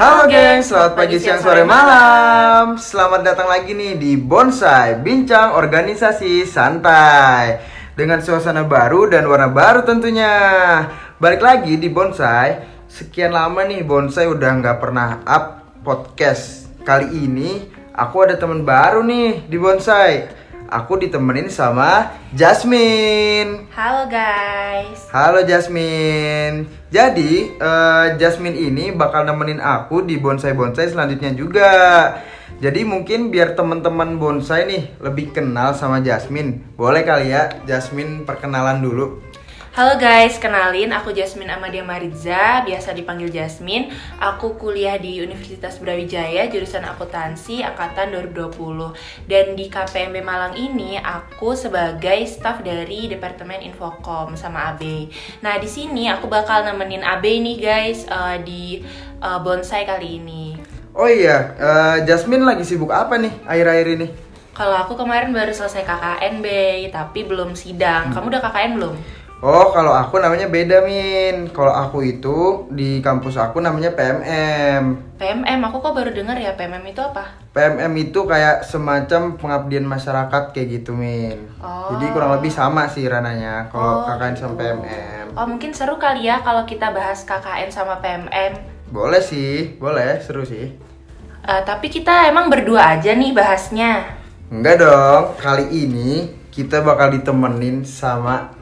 Halo geng, selamat pagi, siang, sore, malam. Selamat datang lagi nih di Bonsai Bincang Organisasi Santai. Dengan suasana baru dan warna baru tentunya. Balik lagi di Bonsai. Sekian lama nih Bonsai udah nggak pernah up podcast. Kali ini aku ada teman baru nih di Bonsai Aku ditemenin sama Jasmine Halo guys. Halo Jasmine. Jadi eh, Jasmine ini bakal nemenin aku di bonsai-bonsai selanjutnya juga. Jadi mungkin biar teman-teman bonsai nih lebih kenal sama Jasmine. Boleh kali ya Jasmine perkenalan dulu. Halo guys, kenalin aku Jasmine Amadia Mariza, biasa dipanggil Jasmine. Aku kuliah di Universitas Brawijaya jurusan akuntansi angkatan 2020. Dan di KPMB Malang ini aku sebagai staf dari Departemen Infokom sama AB. Nah, di sini aku bakal nemenin AB nih guys eh, di eh, bonsai kali ini. Oh iya, eh, Jasmine lagi sibuk apa nih akhir-akhir ini? Kalau aku kemarin baru selesai KKN, Bay, tapi belum sidang. Kamu udah KKN belum? Oh, kalau aku namanya beda, Min. Kalau aku itu di kampus aku namanya PMM. PMM, aku kok baru dengar ya PMM itu apa? PMM itu kayak semacam pengabdian masyarakat kayak gitu, Min. Oh. Jadi kurang lebih sama sih rananya kalau Oh, KKN sama gitu. PMM. Oh mungkin seru kali ya kalau kita bahas KKN sama PMM. Boleh sih, boleh, seru sih. Eh, tapi kita emang berdua aja nih bahasnya. Enggak dong, kali ini kita bakal ditemenin sama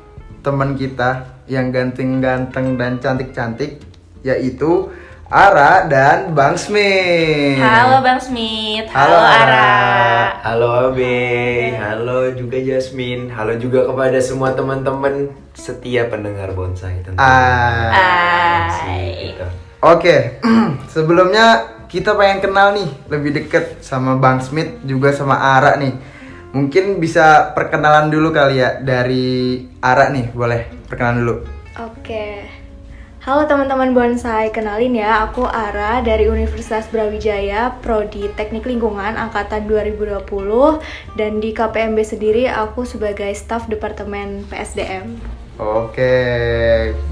teman kita yang ganteng-ganteng dan cantik-cantik yaitu Ara dan Bang Smith. Halo Bang Smith, Halo, halo, Ara. Ara. Halo Abe, halo juga Jasmine, halo juga kepada semua teman-teman setia pendengar bonsai tentunya. Ah. Hai. Gitu. Oke, sebelumnya kita pengen kenal nih lebih deket sama Bang Smith juga sama Ara nih. Mungkin bisa perkenalan dulu kali ya dari Ara nih, boleh perkenalan dulu. Oke. Halo teman-teman bonsai, kenalin ya, aku Ara dari Universitas Brawijaya, Prodi Teknik Lingkungan angkatan 2020 dan di KPMB sendiri aku sebagai staf Departemen PSDM. Oke,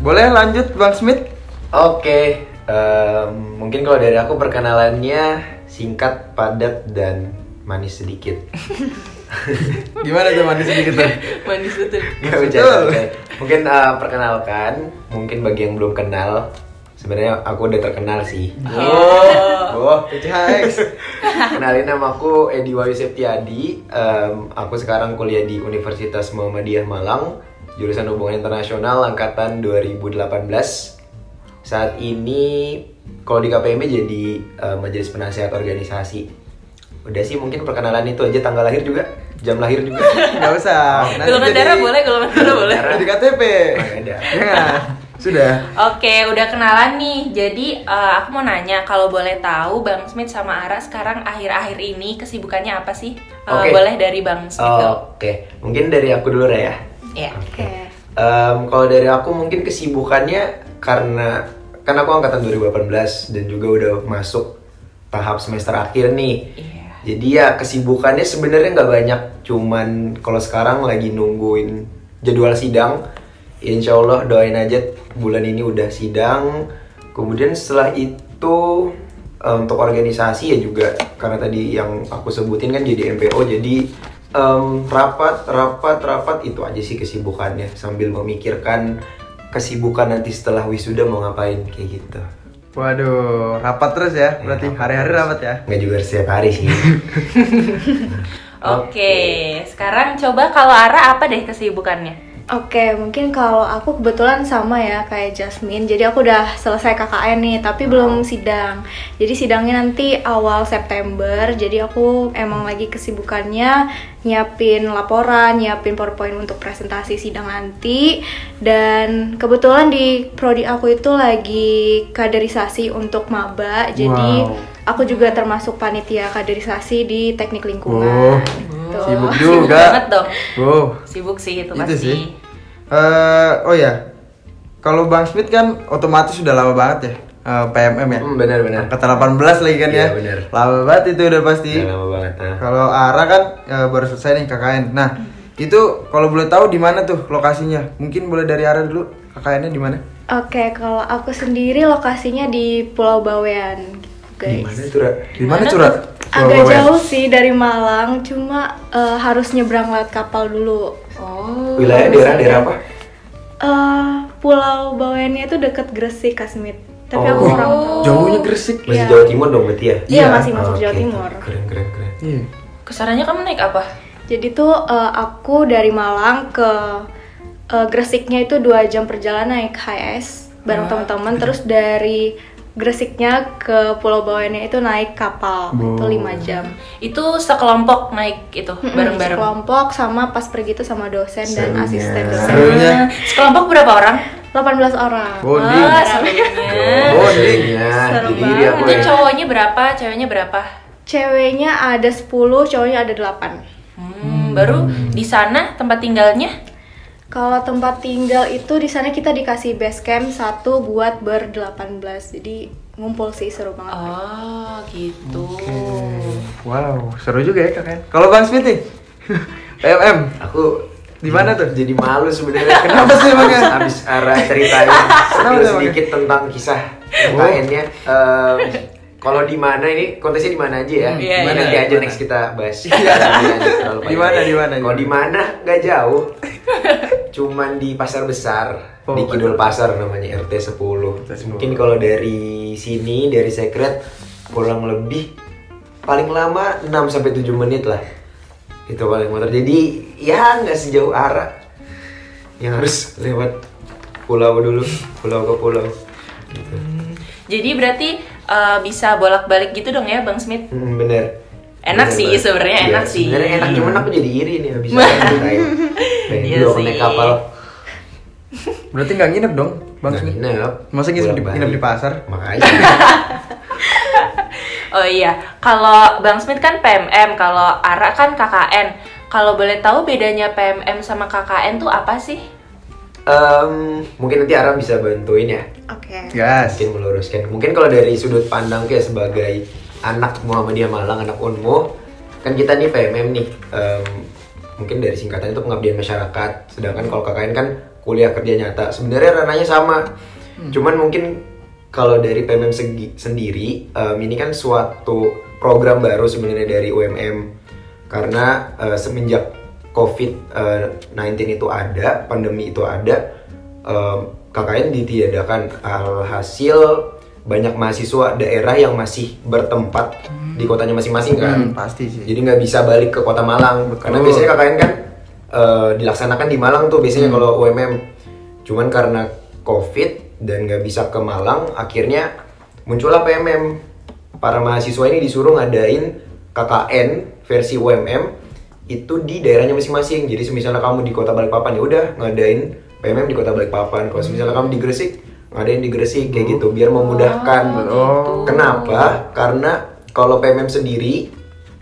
boleh lanjut Bang Smith? Oke, em, mungkin kalau dari aku perkenalannya singkat, padat dan manis sedikit. Gimana tuh manis sedikit tuh? Manis betul. Gak bercanda, oke. Mungkin eh, perkenalkan, mungkin bagi yang belum kenal, sebenarnya aku udah terkenal sih. Oh, Oh, PCHX. Kenalin nama aku Edi Wahyu Septiadi. Em, aku sekarang kuliah di Universitas Muhammadiyah Malang, jurusan Hubungan Internasional angkatan 2018. Saat ini kalau di KPM jadi eh, Majelis Penasehat Organisasi. Udah sih mungkin perkenalan itu aja tanggal lahir juga, jam lahir juga. Nggak usah. Nanti Golongan jadi- darah boleh, golongan darah boleh. Jadi KTP. Oh, ada. Jangan. Sudah. Oke, udah kenalan nih. Jadi eh, aku mau nanya kalau boleh tahu Bang Smith sama Ara sekarang akhir-akhir ini kesibukannya apa sih? Eh, Oke. Boleh dari Bang Smith dulu. Oke, mungkin dari aku dulu Raya. Ya. Oke. Em, kalau dari aku mungkin kesibukannya karena kan aku angkatan 2018 dan juga udah masuk tahap semester akhir nih. Iya. Jadi ya kesibukannya sebenarnya nggak banyak, cuman kalau sekarang lagi nungguin jadwal sidang. Ya, Insya Allah doain aja bulan ini udah sidang. Kemudian setelah itu eh, untuk organisasi ya juga karena tadi yang aku sebutin kan jadi MPO jadi em, rapat rapat rapat itu aja sih kesibukannya sambil memikirkan kesibukan nanti setelah wisuda mau ngapain kayak gitu. Waduh, rapat terus ya. Berarti Ya, hari-hari terus. rapat ya. Nggak juga setiap hari sih. Oke, sekarang coba kalau Ara apa deh kesibukannya? Oke, mungkin kalau aku kebetulan sama ya kayak Jasmine. Jadi aku udah selesai KKN nih, tapi belum sidang. Jadi sidangnya nanti awal September. Jadi aku emang lagi kesibukannya nyiapin laporan, nyiapin PowerPoint untuk presentasi sidang nanti. Dan kebetulan di prodi aku itu lagi kaderisasi untuk maba. Jadi Wow. Aku juga termasuk panitia kaderisasi di Teknik Oh, Lingkungan. Gitu. sibuk Sibuk juga. banget dong. Wow. Sibuk sih itu Itu pasti. sih. Eh, oh ya. Kalau Bang Smith kan otomatis sudah lama banget ya. eh, PMM ya. Hmm, benar-benar. Angkatan 18 lagi kan ya. Iya, benar. Lama banget itu udah pasti. Udah lama banget. Nah. Kalau Ara kan eh, baru selesai nih KKN. Nah, itu kalau boleh tahu di mana tuh lokasinya? Mungkin boleh dari Ara dulu. KKN-nya di mana? Oke, kalau aku sendiri lokasinya di Pulau Bawean. Guys. Gimana tuh, Ra? Di mana Mana Ra? Agak jauh sih dari Malang, cuma eh, harus nyebrang lewat kapal dulu. Oh. Wilayah daerah daerah apa? Eh, Pulau Bawennya itu deket Gresik, Kasmit. Tapi aku Oh. kurang tahu. Jauhnya Gresik. Masih Iya. Jawa Timur dong berarti ya? Iya, Iya. masih masuk Oke, Jawa Timur. Keren keren keren. Iya. Ke sananya kamu naik apa? Jadi tuh eh, aku dari Malang ke eh, Gresiknya itu dua jam perjalanan naik HS bareng Ah. teman-teman. Terus dari Gresiknya ke Pulau Bawennya itu naik kapal Oh. itu lima jam. Itu sekelompok naik itu bareng-bareng. Kelompok sama pas pergi itu sama dosen dan Serunya. asisten dosen. Serunya. Sekelompok berapa orang? 18 orang. Bonding. Serunya. Bonding. Ya, Seru Itu ya. cowoknya berapa? Ceweknya berapa? Ceweknya ada 10, cowoknya ada 8. Hmm, baru di sana tempat tinggalnya? Kalau tempat tinggal itu di sana kita dikasih base camp satu buat ber-18. Jadi ngumpul sih seru banget. Oh, gitu. Wow, seru juga ya kalian. Kalau Bang Smith nih, PMM, Aku Di mana tuh? Jadi malu sebenarnya. Kenapa sih emangnya? Habis arah ceritain Kenapa sedikit, sedikit tentang kisah Oh. KKN-nya. Kalau di mana ini kontesnya di mana aja ya? Hmm, iya, Nanti iya. aja Di mana? next kita bahas. Terlalu Di mana, di mana, Kalau di mana nggak jauh. Cuman di pasar besar Oh, di Kidul Pasar namanya RT 10. RT 10. Mungkin kalau dari sini dari Secret kurang lebih paling lama 6 sampai 7 menit lah. Itu paling motor. Jadi ya nggak sejauh arah yang harus lewat pulau dulu, pulau ke pulau. Gitu. Jadi berarti eh, bisa bolak-balik gitu dong ya, Bang Smith? Hmm, bener. Enak Bener sih, sebenarnya Iya, enak sih. Sebenarnya enak, cuman aku jadi iri nih habis. Pengen Iya sih. naik kapal. berarti nggak nginep dong, Bang Smith? nginep. Masa nginep di, nginep di pasar? Makanya. Oh iya, kalau Bang Smith kan PMM, kalau Ara kan KKN. Kalau boleh tahu bedanya PMM sama KKN tuh apa sih? Em, mungkin nanti Ara bisa bantuin ya. Oke. Gas. Mungkin meluruskan. Mungkin kalau dari sudut pandang kayak sebagai anak Muhammadiyah Malang, anak Unmu, kan kita nih PMM nih. em, mungkin dari singkatan itu pengabdian masyarakat. Sedangkan kalau KKN kan kuliah kerja nyata. Sebenarnya ranahnya sama. Cuman mungkin kalau dari PMM segi- sendiri, em, ini kan suatu program baru sebenarnya dari UMM. Karena eh, semenjak COVID-19 itu ada, pandemi itu ada, em, KKN ditiadakan. Alhasil banyak mahasiswa daerah yang masih bertempat di kotanya masing-masing kan? Hmm, pasti sih. jadi nggak bisa balik ke kota Malang. Betul. karena biasanya KKN kan eh, dilaksanakan di Malang tuh biasanya kalau UMM cuman karena COVID dan nggak bisa ke Malang akhirnya muncullah PMM para mahasiswa ini disuruh ngadain KKN versi UMM itu di daerahnya masing-masing jadi misalnya kamu di kota Balikpapan ya udah ngadain PMM di kota Balikpapan kalau misalnya kamu di Gresik ngadain di Gresik kayak gitu biar memudahkan Oh. Kenapa? Karena kalau PMM sendiri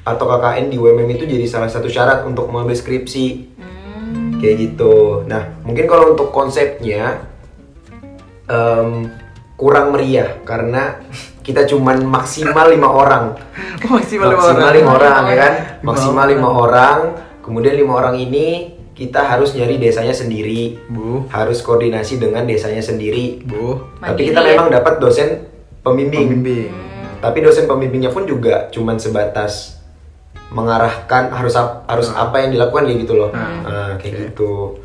atau KKN di UMM itu jadi salah satu syarat untuk mengambil skripsi. Kayak gitu. Nah, mungkin kalau untuk konsepnya em, kurang meriah karena kita cuman maksimal lima orang. Maksimal lima maksimal orang. lima orang ya kan? Maksimal lima orang. Kemudian lima orang ini kita harus nyari desanya sendiri. Bu, Harus koordinasi dengan desanya sendiri. bu, Tapi kita memang dapat dosen pembimbing. pembimbing. Tapi dosen pembimbingnya pun juga cuman sebatas mengarahkan harus ap- harus apa yang dilakukan kayak gitu loh. Hmm. Nah, kayak gitu.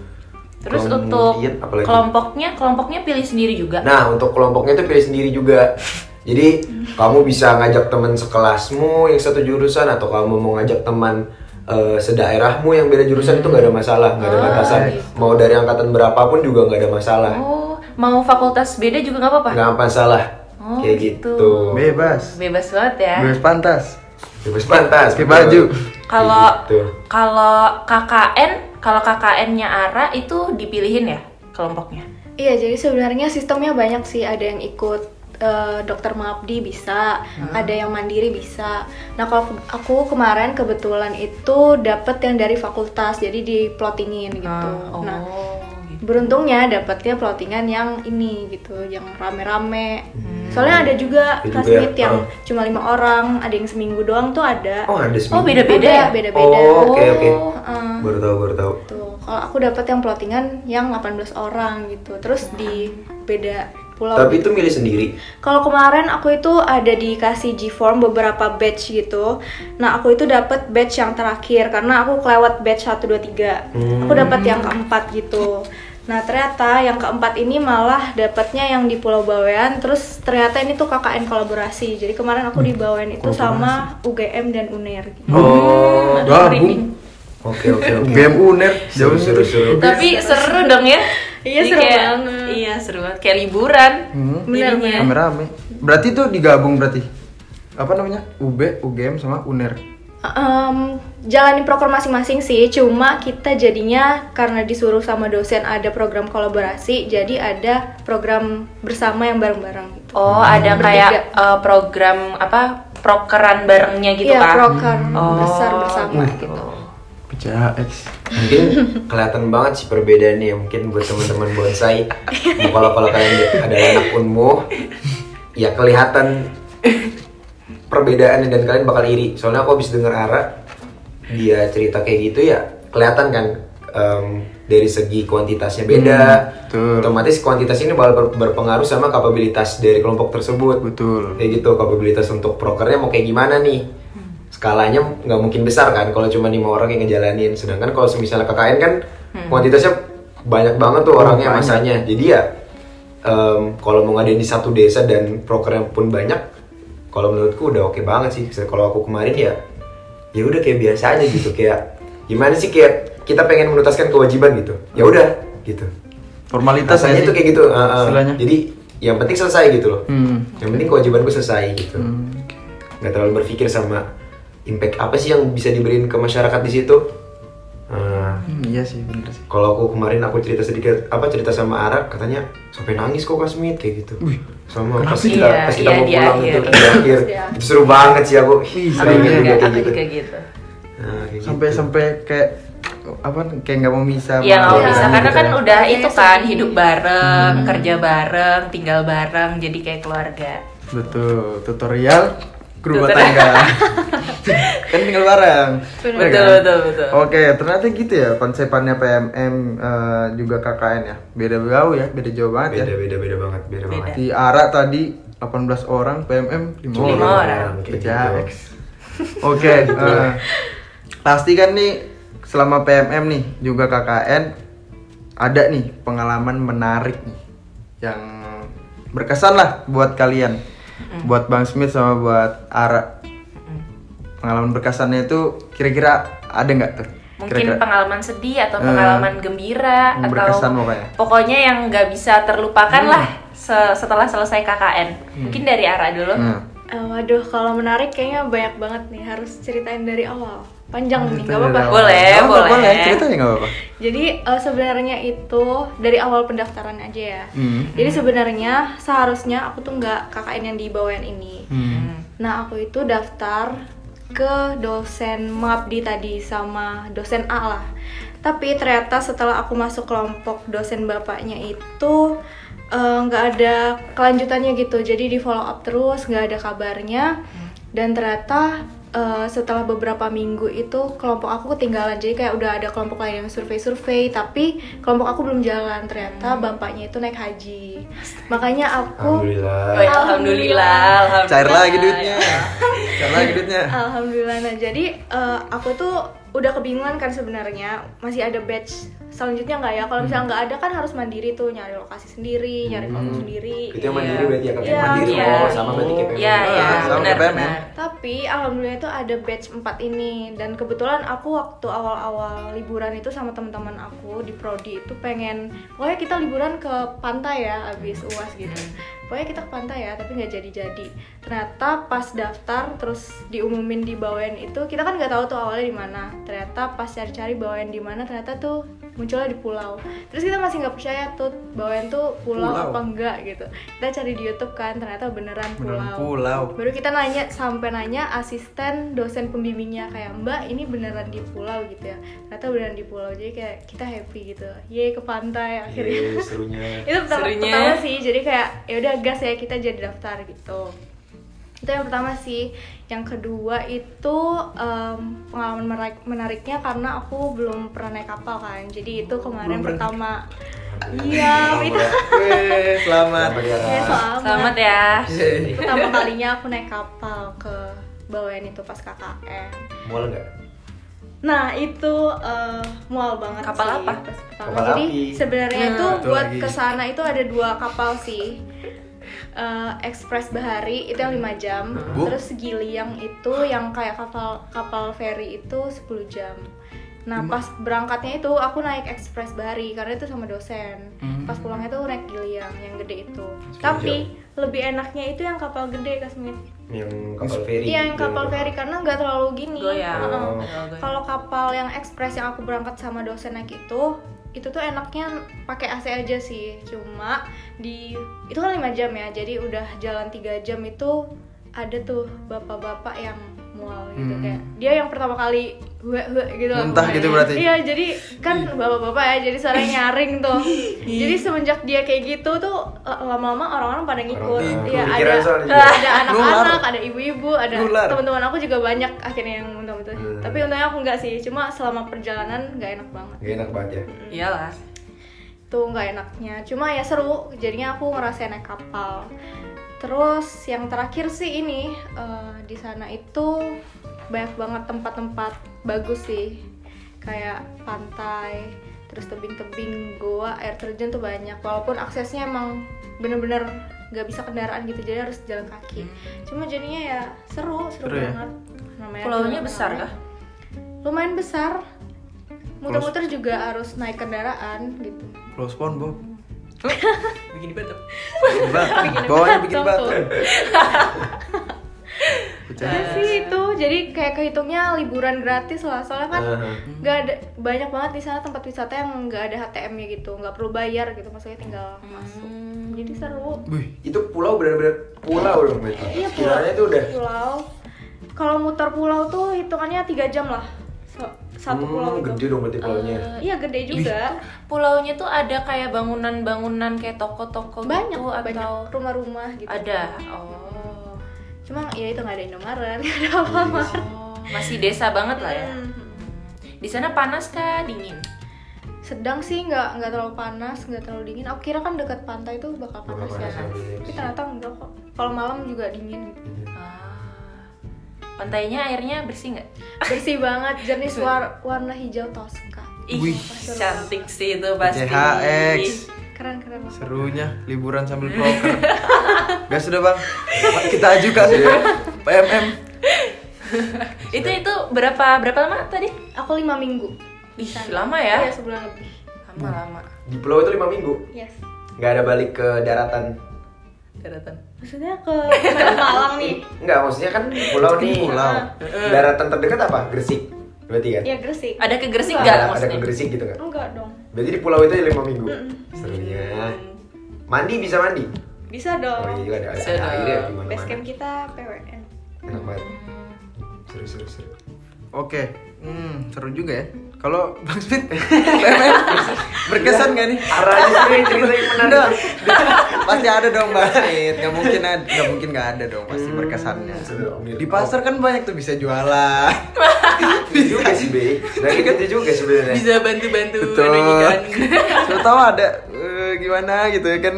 Terus untuk Kemudian apalagi? kelompoknya, kelompoknya pilih sendiri juga. Nah, untuk kelompoknya itu pilih sendiri juga. Jadi, kamu bisa ngajak teman sekelasmu yang satu jurusan atau kamu mau ngajak teman eh, sedaerahmu yang beda jurusan itu nggak ada masalah, nggak ada Oh, batasan. gitu. Mau dari angkatan berapapun juga nggak ada masalah. Oh, mau fakultas beda juga nggak apa-apa? Nggak apa masalah. Oh, kayak gitu. gitu. Bebas. Bebas banget ya. Bebas pantas. Bebas pantas. Pakai betul. baju. Kalau Gitu. kalau KKN, kalau KKN-nya Ara itu dipilihin ya kelompoknya. Iya, jadi sebenarnya sistemnya banyak sih. Ada yang ikut eh, dokter mengabdi bisa, ada yang mandiri bisa. Nah, kalau aku kemarin kebetulan itu dapet yang dari fakultas, jadi di plottingin gitu. Oh, Nah, gitu. beruntungnya dapetnya plottingan yang ini gitu, yang rame-rame. Hmm. Soalnya ada juga juga classmate ya? yang Oh. cuma lima orang, ada yang seminggu doang tuh ada. Oh, ada Oh, seminggu. beda-beda ya? Beda-beda. Oh, oke oke. Heeh. Baru tahu, baru tahu. Tuh, kalau aku dapat yang plottingan yang 18 orang gitu. Terus di beda pulau. Tapi itu milih sendiri. Kalau kemarin aku itu ada dikasih G-form beberapa batch gitu. Nah, aku itu dapat batch yang terakhir karena aku kelewat batch 1 2 3. Aku dapat yang keempat gitu. Nah, ternyata yang keempat ini malah dapatnya yang di Pulau Bawean. Terus ternyata ini tuh KKN kolaborasi. Jadi kemarin aku di Bawean itu sama UGM dan UNER gitu. Oh, Gabung. oke oke oke. UGM UNER Seru jauh seru seru. Tapi seru dong ya. Iya, Jadi seru kayak- banget. Iya seru banget. Kayak liburan. Hmm. Bener. Berarti tuh digabung berarti. Apa namanya? UB, UGM sama UNER. Em, jalanin proker masing-masing sih, cuma kita jadinya karena disuruh sama dosen ada program kolaborasi, jadi ada program bersama yang bareng-bareng gitu. Oh, ada Bertiga. kayak eh, program apa prokeran barengnya gitu Iya, kan? proker Oh. besar bersama gitu. PCAX. Mungkin kelihatan banget sih perbedaannya mungkin buat teman-teman bonsai. Kalau kalau kalian ada anak unmu, ya kelihatan perbedaannya dan kalian bakal iri. Soalnya aku habis denger Ara dia cerita kayak gitu ya kelihatan kan em, dari segi kuantitasnya beda. betul. Otomatis kuantitas ini bakal ber- berpengaruh sama kapabilitas dari kelompok tersebut. Betul. Kayak gitu kapabilitas untuk prokernya mau kayak gimana nih? Skalanya nggak mungkin besar kan kalau cuma lima orang yang ngejalanin. Sedangkan kalau misalnya KKN kan kuantitasnya banyak banget tuh orangnya banyak. masanya. Jadi ya em, kalau mau ngadain di satu desa dan prokernya pun banyak, kalau menurutku udah oke banget sih. Kalau aku kemarin ya ya udah kayak biasa aja gitu kayak gimana sih kayak kita pengen menuntaskan kewajiban gitu. Ya udah gitu. Formalitas aja tuh kayak gitu. uh, uh. Istilahnya. Jadi yang penting selesai gitu loh. Hmm. Yang penting kewajibanku selesai gitu. Hmm. Nggak terlalu berpikir sama impact apa sih yang bisa diberiin ke masyarakat di situ. Nah, Hmm, iya sih bener sih. kalau aku kemarin aku cerita sedikit apa cerita sama Ara katanya sampai nangis kok Kasmit kayak gitu. Sama pas kita Iya, pas kita iya, mau pulang akhir. itu di akhir. Iya. Itu seru banget sih aku. Wih, Aku juga, gitu. juga gitu. Nah, kayak Sampai gitu. sampai kayak apa kayak nggak mau bisa. Iya nggak sama- bisa Iya, karena gitu kan ya. udah Kayaknya itu kan hidup bareng, kerja bareng, tinggal bareng, jadi kayak keluarga. Betul, tutorial Tutorial. tangga. kan tinggal bareng. Betul, kan? betul, betul. Oke, ternyata gitu ya konsepannya PMM eh, juga KKN ya. Beda jauh ya, beda jauh banget beda ya. beda beda banget, beda, Beda. banget. Di Ara tadi 18 orang, PMM 5 Cuma Lima orang. orang. gitu. PCAX. Oke, eh, pasti kan nih selama PMM nih juga KKN ada nih pengalaman menarik nih yang berkesan lah buat kalian, buat Bang Smith sama buat Ara. Pengalaman berkesannya itu kira-kira ada nggak tuh? Mungkin Kira-kira. pengalaman sedih atau Eh, pengalaman gembira yang atau pokoknya. pokoknya yang nggak bisa terlupakan lah se- setelah selesai KKN. Mungkin dari Ara dulu. Nah, Eh, waduh, kalau menarik kayaknya banyak banget nih. Harus ceritain dari awal. Panjang nih, nggak apa-apa. Boleh, apa-apa, boleh. boleh. Ceritanya nggak apa-apa. Jadi eh, sebenarnya itu dari awal pendaftaran aja ya. Hmm. Jadi sebenarnya seharusnya aku tuh nggak KKN yang di bawaan ini. Hmm. Nah aku itu daftar ke dosen mengabdi tadi sama dosen A lah. Tapi ternyata setelah aku masuk kelompok dosen bapaknya itu eh, nggak ada kelanjutannya gitu. Jadi di follow up terus nggak ada kabarnya. Dan ternyata eh, setelah beberapa minggu itu kelompok aku ketinggalan. Jadi kayak udah ada kelompok lain yang survei-survei, tapi kelompok aku belum jalan. Ternyata bapaknya itu naik haji. Makanya aku Alhamdulillah. Oh, ya, alhamdulillah, alhamdulillah. Cair lagi duitnya. Cair lagi duitnya. Alhamdulillah. Nah, jadi eh, aku tuh udah kebingungan kan sebenarnya masih ada batch selanjutnya nggak ya? Kalau misalnya nggak ada kan harus mandiri tuh nyari lokasi sendiri, nyari kelompok sendiri. Itu yang mandiri Iya. berarti ya Iya, mandiri. iya. Oh, sama berarti kayak PMM. Iya, iya, Ah, sama benar, PMM. benar. Tapi alhamdulillah itu ada batch 4 ini dan kebetulan aku waktu awal-awal liburan itu sama teman-teman aku di prodi itu pengen pokoknya kita liburan ke pantai ya abis uas gitu. Pokoknya kita ke pantai ya, tapi nggak jadi-jadi. Ternyata pas daftar terus diumumin di Bawen itu kita kan nggak tahu tuh awalnya di mana. Ternyata pas cari-cari Bawen di mana ternyata tuh munculnya di pulau. Terus kita masih nggak percaya tuh Bawen tuh pulau, Pulau. apa enggak gitu. Kita cari di YouTube kan ternyata beneran Beneran pulau pulau. baru kita nanya sampai nanya asisten dosen pembimbingnya kayak mbak ini beneran di pulau gitu ya ternyata beneran di pulau jadi kayak kita happy gitu ye ke pantai akhirnya Iya, serunya. itu pertama, Serunya. pertama sih jadi kayak ya udah gas ya kita jadi daftar gitu itu yang pertama sih yang kedua itu em, pengalaman menarik- menariknya karena aku belum pernah naik kapal kan jadi itu kemarin Belum pertama Iya, itu. Weh, selamat. Selamat ya, Ya, Ra. selamat. Selamat ya. Pertama kalinya aku naik kapal ke bawain itu pas KKN. Mual nggak? Nah itu eh, mual banget Kapal sih apa? pas pertama. Kapal Jadi sebenarnya Hmm. itu buat ke sana itu ada dua kapal sih. Eh, Express Bahari itu yang 5 jam, Bu. terus Giliang itu yang kayak kapal kapal feri itu 10 jam. Nah pas berangkatnya itu aku naik Express Bahari karena itu sama dosen. Hmm. Pas pulangnya tuh naik Giliang yang gede itu. 10 Tapi lebih enaknya itu yang kapal gede Kasmit. Yang kapal feri. Iya yang kapal feri karena nggak terlalu gini. Goyang. Oh. Kalau kapal yang ekspres yang aku berangkat sama dosen naik itu, itu tuh enaknya pakai AC aja sih. Cuma di itu kan 5 jam ya. Jadi udah jalan 3 jam itu ada tuh bapak-bapak yang mual gitu. Hmm. kayak dia yang pertama kali hue hue gitu. Muntah gitu berarti? iya jadi kan bapak-bapak ya jadi suaranya nyaring tuh. Jadi semenjak dia kayak gitu tuh lama-lama orang-orang pada ngikut. Orang- iya ada ada anak-anak ada ibu-ibu ada teman-teman aku juga banyak akhirnya yang muntah-muntah Hmm. tapi untungnya aku nggak sih cuma selama perjalanan nggak enak banget. Gak enak banget ya. Iyalah. tuh nggak enaknya. Cuma ya seru jadinya aku ngerasain naik kapal terus yang terakhir sih ini eh, di sana itu banyak banget tempat-tempat bagus sih. Kayak pantai terus tebing-tebing goa air terjun tuh banyak. Walaupun aksesnya emang bener-bener nggak bisa kendaraan gitu jadi harus jalan kaki. Cuma jadinya ya seru seru, Seru ya? banget. Namanya Pulaunya besar kah? lumayan besar. Muter-muter juga harus naik kendaraan gitu. Pulau SpongeBob. Bikin batu. Bikin batu. Bawahnya bikin Betul, batu. tuh. Pecah. Udah sih itu jadi kayak kehitungnya liburan gratis lah soalnya kan nggak ada banyak banget di sana tempat wisata yang nggak ada HTM-nya gitu nggak perlu bayar gitu maksudnya tinggal masuk jadi seru Wih, Itu pulau benar-benar pulau dong berarti. iya pulau Kiranya tuh udah pulau kalau muter pulau tuh hitungannya tiga jam lah Satu Hmm, pulau gede itu dong berarti pulaunya. iya gede juga Pulaunya tuh ada kayak bangunan-bangunan kayak toko-toko banyak gitu banyak atau rumah-rumah gitu ada. Oh. cuma ya itu nggak ada Indomaret nggak ada apa-apa Oh, masih desa banget lah ya. Hmm. Di sana panas kah dingin? sedang sih nggak nggak terlalu panas nggak terlalu dingin aku kira kan dekat pantai tuh bakal Bakal panas, ya panas, ya. tapi ternyata enggak kok kalau malam juga dingin gitu. Pantainya airnya bersih nggak? bersih banget jernih war- warna hijau toska Ih, Wih. cantik sih itu pasti. CHX. keren keren banget. Serunya liburan sambil broker. Gas sudah bang, kita ajukan PMM. itu itu berapa berapa lama tadi? aku lima minggu sana. lama ya? iya sebulan lebih Lama lama. Di pulau itu lima minggu. yes Nggak ada balik ke daratan. Daratan. Maksudnya ke ke Malang nih Enggak, maksudnya kan pulau nih. Pulau. Daratan terdekat apa? Gresik. Berarti kan? ya Gresik Ada ke Gresik Enggak. nggak Ada, ada maksudnya? ke Gresik gitu kan? enggak dong Berarti di pulau itu ya lima minggu. Serunya. Mandi bisa mandi. bisa dong Oh iya juga ada, ada, Bisa ada air ya dong. di base camp mana-mana. kita PWN Enak banget. Seru seru seru. Oke, hmm, seru juga ya. Kalau Bang Smith, PMM berkesan gak nih? Arahnya sendiri cerita yang menarik. Pasti ada dong Bang Smith. Gak mungkin ada, gak mungkin gak ada dong pasti berkesannya. Di pasar kan banyak tuh bisa jualan. Juga sih, Be. Dari itu juga sebenarnya. Bisa bantu-bantu Betul. nyanyikan. Siapa tahu ada eh, gimana gitu ya kan.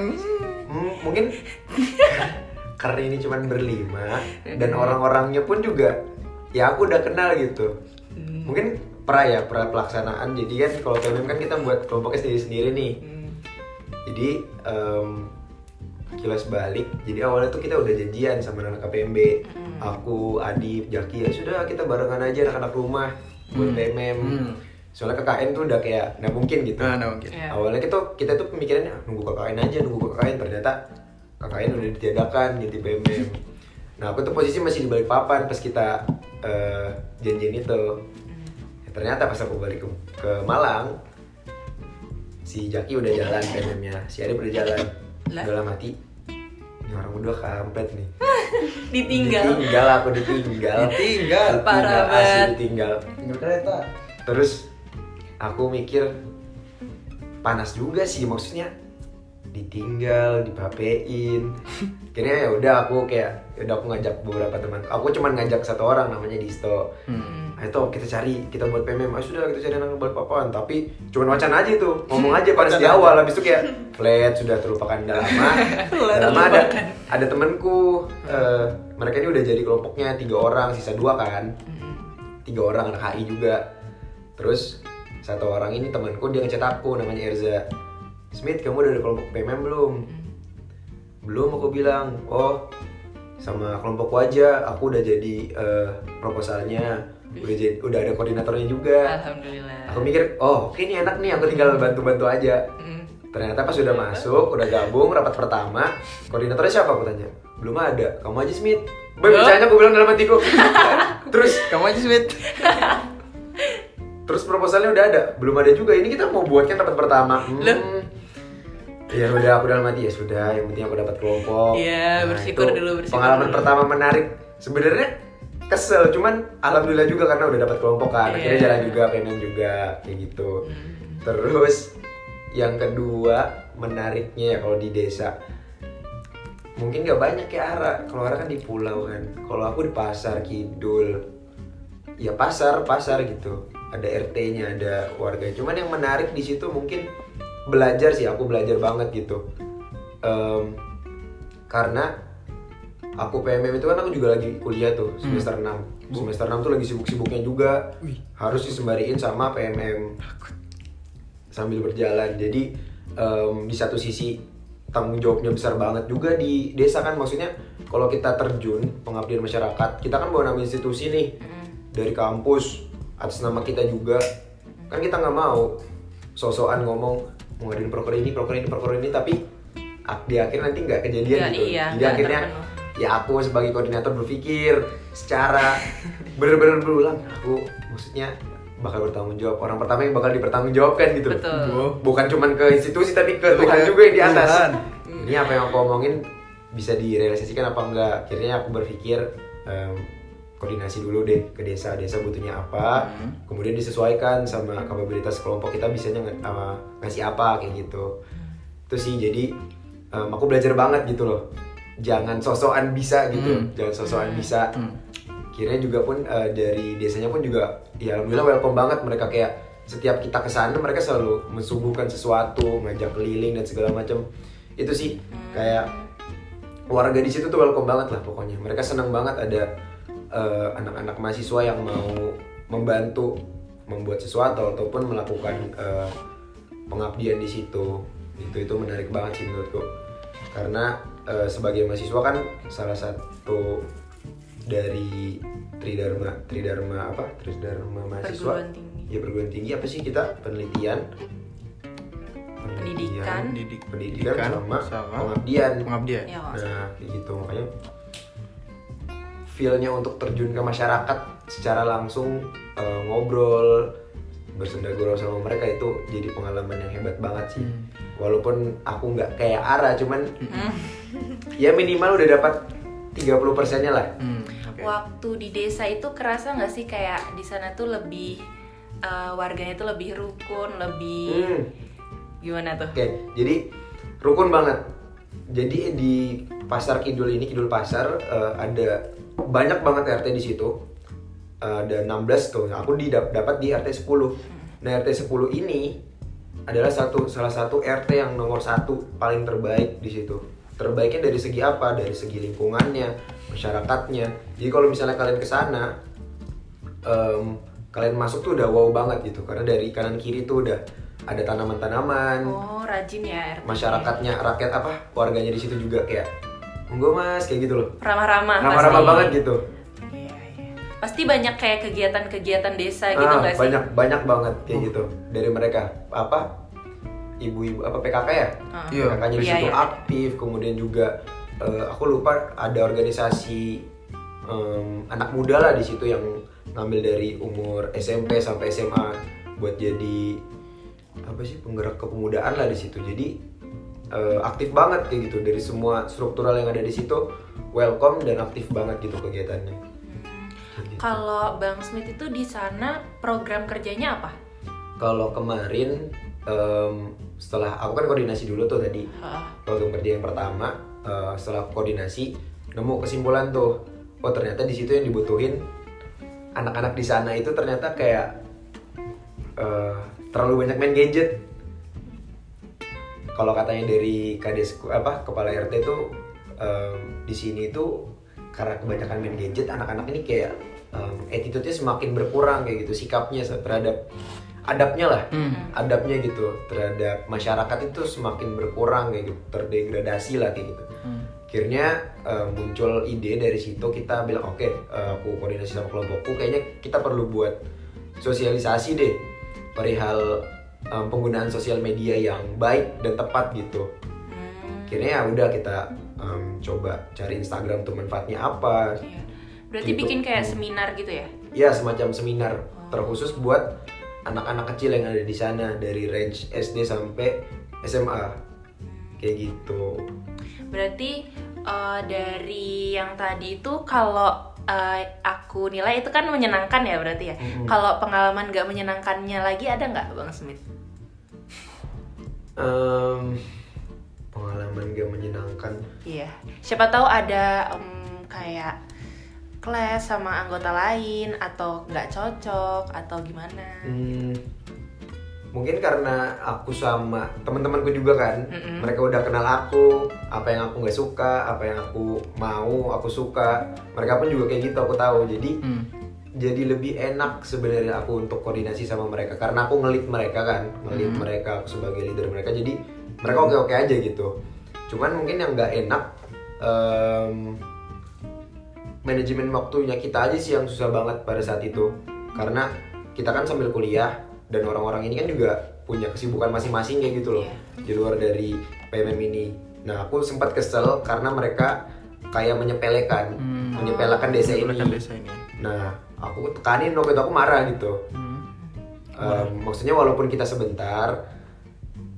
Hmm, mungkin karena ini cuma berlima dan orang-orangnya pun juga ya aku udah kenal gitu. Mungkin pra ya, pra pelaksanaan. Jadi kan kalau PMM kan kita buat kelompoknya sendiri-sendiri nih. Jadi em, kilas balik. Jadi awalnya tuh kita udah janjian sama anak KPMB. Aku, Adip, Jaki ya sudah kita barengan aja anak-anak rumah buat PMM. Hmm. Soalnya KKN tuh udah kayak nggak mungkin gitu Nah, nah mungkin. Iya. awalnya kita kita tuh pemikirannya "Ah, nunggu KKN aja nunggu KKN ternyata KKN udah ditiadakan ganti PMM nah aku tuh posisi masih di balik papan pas kita eh, janjian itu ternyata pas aku balik ke, ke Malang si Jaki udah jalan PMM-nya si Arif udah jalan Lah? udah mati ini orang udah kampret nih Ditinggal. ditinggal aku ditinggal Ditinggal. Parah banget. ditinggal Tinggal kereta. terus aku mikir panas juga sih maksudnya ditinggal dipapein akhirnya ya udah aku kayak ya udah aku ngajak beberapa teman. Aku cuman ngajak satu orang namanya Disto. Hmm. Ayo toh kita cari, kita buat PMM, ayo sudah kita cari anak balik papan Tapi cuman wacana aja itu, ngomong aja pada di awal. Habis itu kayak flat, sudah terlupakan udah lama Udah lama ada, ada temenku, eh, mereka ini udah jadi kelompoknya tiga orang, sisa dua kan. Tiga orang anak HI juga. Terus satu orang ini temanku dia ngechat aku namanya Erza. Smith kamu udah ada kelompok PMM belum? Belum aku bilang, oh sama kelompokku aja aku udah jadi eh, proposalnya udah jadi udah ada koordinatornya juga Alhamdulillah. aku mikir oh oke ini enak nih aku tinggal bantu-bantu aja Mm. ternyata pas udah masuk udah gabung rapat pertama koordinatornya siapa aku tanya belum ada kamu aja Smith Boy, percaya aku bilang dalam hatiku terus Kamu aja Smith. terus proposalnya udah ada belum ada juga ini kita mau buat kan rapat pertama hmm. Loh? Ya udah aku dalam hati ya sudah. Yang penting aku dapat kelompok. Iya, bersyukur itu dulu, bersyukur pengalaman dulu. pertama menarik. Sebenarnya kesel cuman alhamdulillah juga karena udah dapat kelompok kan. Akhirnya. Hmm. jalan juga pengen juga kayak gitu. Terus yang kedua menariknya ya kalau di desa. Mungkin gak banyak kayak Ara. Kalau Ara kan di pulau kan. Kalau aku di pasar kidul. Ya pasar pasar gitu. Ada RT-nya ada warga. Cuman yang menarik di situ mungkin belajar sih aku belajar banget gitu. Em, karena aku PMM itu kan aku juga lagi kuliah tuh semester 6 semester 6 tuh lagi sibuk-sibuknya juga. Wih. harus disembariin sama PMM sambil berjalan. Jadi em, di satu sisi tanggung jawabnya besar banget juga di desa kan. Maksudnya kalau kita terjun pengabdian masyarakat kita kan bawa nama institusi nih. Dari kampus atas nama kita juga. Kan kita nggak mau sosokan ngomong mau ngadain proker ini proker ini proker ini tapi di akhir nanti nggak kejadian Nggak, gitu iya, jadi akhirnya terpenuh. ya aku sebagai koordinator berpikir secara bener-bener berulang aku maksudnya bakal bertanggung jawab orang pertama yang bakal dipertanggungjawabkan gitu. Betul. Bukan cuman ke institusi tapi ke Tuhan juga yang di atas Tuhan. ini apa yang aku omongin bisa direalisasikan apa enggak akhirnya aku berpikir em, koordinasi dulu deh ke desa desa butuhnya apa Hmm. kemudian disesuaikan sama kapabilitas kelompok kita bisanya apa, ngasih apa kayak gitu. Itu sih jadi em, aku belajar banget gitu loh. Jangan sosokan bisa gitu. Hmm. jangan sosokan bisa. Hmm. Akhirnya juga pun eh, dari desanya pun juga ya alhamdulillah welcome banget mereka. Kayak setiap kita ke sana mereka selalu mensuguhkan sesuatu ngajak keliling dan segala macam. Itu sih kayak warga di situ tuh welcome banget lah pokoknya. Mereka senang banget ada eh, anak-anak mahasiswa yang mau membantu membuat sesuatu ataupun melakukan eh, pengabdian di situ. Itu itu menarik banget sih menurutku. Karena eh, sebagai mahasiswa kan salah satu dari tridharma tridharma apa? Tridharma mahasiswa. Perguruan tinggi. ya perguruan tinggi. Apa sih kita? Penelitian. Pendidikan. Pendidik- pendidikan sama, sama pengabdian. pengabdian. Ya, nah kayak gitu. Makanya feelnya untuk terjun ke masyarakat secara langsung eh, ngobrol bersendagurau sama mereka itu jadi pengalaman yang hebat banget sih Hmm. walaupun aku nggak kayak Ara cuman Hmm. ya minimal udah dapat 30 persennya lah Hmm, oke. Waktu di desa itu kerasa nggak sih kayak di sana tuh lebih eh, warganya tuh lebih rukun, lebih Hmm. gimana tuh? Oke, jadi rukun banget. Jadi di pasar Kidul ini, Kidul Pasar eh, ada banyak banget RT di situ. Eh, ada 16 tuh. Aku di, dapat di RT 10. Nah, RT 10 ini adalah satu salah satu RT yang nomor satu paling terbaik di situ. Terbaiknya dari segi apa? Dari segi lingkungannya, masyarakatnya. Jadi kalau misalnya kalian ke sana, em, kalian masuk tuh udah wow banget gitu karena dari kanan kiri tuh udah ada tanaman-tanaman Oh, rajin ya RT. masyarakatnya rakyat apa warganya di situ juga kayak monggo mas kayak gitu loh Ramah-ramah. ramah-ramah pasti. banget gitu Iya, iya. Pasti banyak kayak kegiatan-kegiatan desa gitu Ah, nggak sih? banyak banyak banget kayak gitu dari mereka apa ibu-ibu apa PKK ya Ah. Iya. PKK-nya di situ iya. aktif kemudian juga eh, aku lupa ada organisasi em, anak muda lah di situ yang ngambil dari umur SMP sampai SMA buat jadi apa sih penggerak kepemudaan lah di situ jadi eh, aktif banget kayak gitu dari semua struktural yang ada di situ welcome dan aktif banget gitu kegiatannya gitu. Kalau Bang Smith itu di sana program kerjanya apa? Kalau kemarin em, setelah aku kan koordinasi dulu tuh tadi Heeh. program kerja yang pertama eh, setelah koordinasi nemu kesimpulan tuh oh ternyata di situ yang dibutuhin anak-anak di sana itu ternyata kayak eh, terlalu banyak main gadget kalau katanya dari kades apa kepala RT itu em, di sini itu karena kebanyakan main gadget anak-anak ini kayak em, attitude-nya semakin berkurang kayak gitu sikapnya terhadap adabnya lah. Adabnya gitu terhadap masyarakat itu semakin berkurang kayak gitu terdegradasi lah kayak gitu. Akhirnya em, muncul ide dari situ kita bilang oke eh, aku koordinasi sama kelompokku kayaknya kita perlu buat sosialisasi deh perihal em, penggunaan sosial media yang baik dan tepat gitu Hmm, akhirnya ya udah kita em, coba cari Instagram tuh manfaatnya apa iya. Berarti Gitu. bikin kayak seminar gitu ya? ya semacam seminar terkhusus buat anak-anak kecil yang ada di sana dari range SD sampai SMA kayak gitu Berarti eh, dari yang tadi itu kalau eh, aku nilai itu kan menyenangkan ya berarti ya. Mm-mm. Kalau pengalaman nggak menyenangkannya lagi ada nggak Bang Smith? Em, pengalaman gak menyenangkan Iya. Siapa tahu ada em, kayak kelas sama anggota lain atau nggak cocok atau gimana? Hmm, mungkin karena aku sama teman-temanku juga kan Mm-mm. mereka udah kenal aku apa yang aku nggak suka apa yang aku mau aku suka mereka pun juga kayak gitu aku tahu jadi Hmm. Jadi lebih enak sebenarnya aku untuk koordinasi sama mereka karena aku ngelit mereka kan ngelit Hmm. mereka aku sebagai leader mereka jadi mereka oke oke aja gitu cuman mungkin yang nggak enak em, manajemen waktunya kita aja sih yang susah banget pada saat itu karena kita kan sambil kuliah dan orang-orang ini kan juga punya kesibukan masing-masing kayak gitu loh Iya. di luar dari PMM ini nah aku sempat kesel karena mereka kayak menyepelekan Hmm. menyepelekan desa ini Menyepelekan desa ini. Nah, aku tekanin waktu itu aku marah gitu. Hmm. Em, maksudnya walaupun kita sebentar,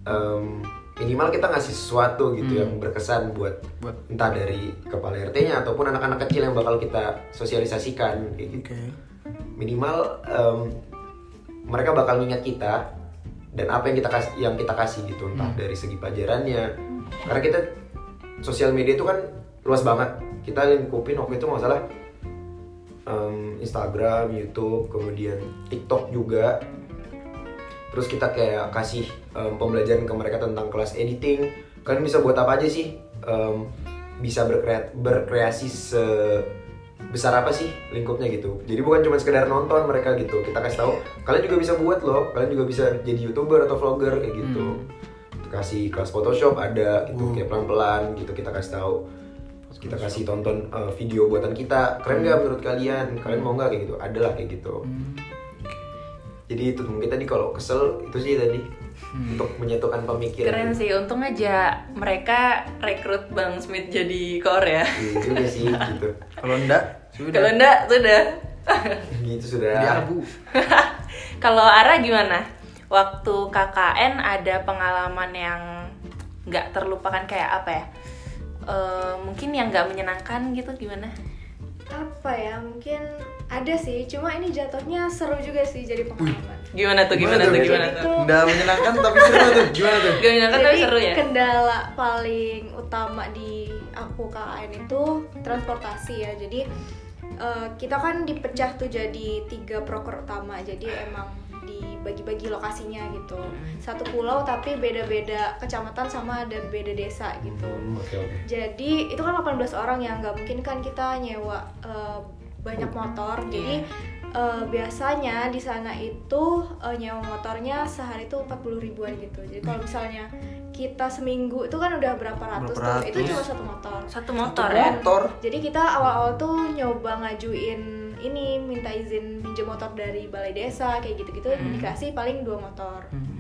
em, minimal kita ngasih sesuatu gitu Hmm. yang berkesan buat Buat entah dari kepala RT-nya ataupun anak-anak kecil yang bakal kita sosialisasikan kayak gitu. Minimal em, mereka bakal ingat kita dan apa yang kita kasih yang kita kasih gitu entah Hmm. dari segi pelajarannya. Karena kita sosial media itu kan luas banget. Kita lingkupin waktu itu nggak salah em, Instagram, YouTube, kemudian TikTok juga. Terus kita kayak kasih em, pembelajaran ke mereka tentang kelas editing. Kalian bisa buat apa aja sih? Em, bisa berkrea- berkreasi se besar apa sih lingkupnya gitu. Jadi bukan cuma sekedar nonton mereka gitu. Kita kasih tahu kalian juga bisa buat loh. Kalian juga bisa jadi youtuber atau vlogger kayak gitu. Kasih kelas Photoshop ada gitu Hmm. kayak pelan-pelan gitu kita kasih tahu kita kasih tonton uh, video buatan kita keren nggak menurut kalian kalian mau nggak kayak gitu ada lah kayak gitu Hmm. jadi itu mungkin tadi kalau kesel itu sih tadi Hmm. untuk menyatukan pemikiran Keren sih, untung aja mereka rekrut Bang Smith jadi core ya. iya juga sih gitu Kalau enggak, sudah. Kalau enggak, sudah. gitu sudah abu. Kalau Ara gimana? Waktu KKN ada pengalaman yang nggak terlupakan kayak apa ya? Eh, mungkin yang nggak menyenangkan gitu gimana? apa ya mungkin ada sih cuma ini jatuhnya seru juga sih jadi pengalaman Gimana tuh? Gimana, Gimana tuh? tuh? Gimana Jadi tuh? Enggak menyenangkan tapi seru tuh. Gimana tuh? Gak menyenangkan tapi seru ya? kendala paling utama di aku KKN itu transportasi ya jadi eh, kita kan dipecah tuh jadi tiga proker utama jadi emang dibagi-bagi lokasinya gitu. Satu pulau tapi beda-beda kecamatan sama ada beda desa gitu. Hmm, oke oke. Jadi itu kan 18 orang ya nggak mungkin kan kita nyewa eh, banyak motor. Jadi eh, biasanya di sana itu eh, nyewa motornya sehari itu 40 ribuan gitu. Jadi kalau misalnya kita seminggu itu kan udah berapa ratus Berapa tuh itu cuma satu motor. Satu motor Satu ya? motor. jadi kita awal-awal tuh nyoba ngajuin ini minta izin pinjam motor dari balai desa kayak gitu-gitu Hmm. dikasih paling dua motor Hmm.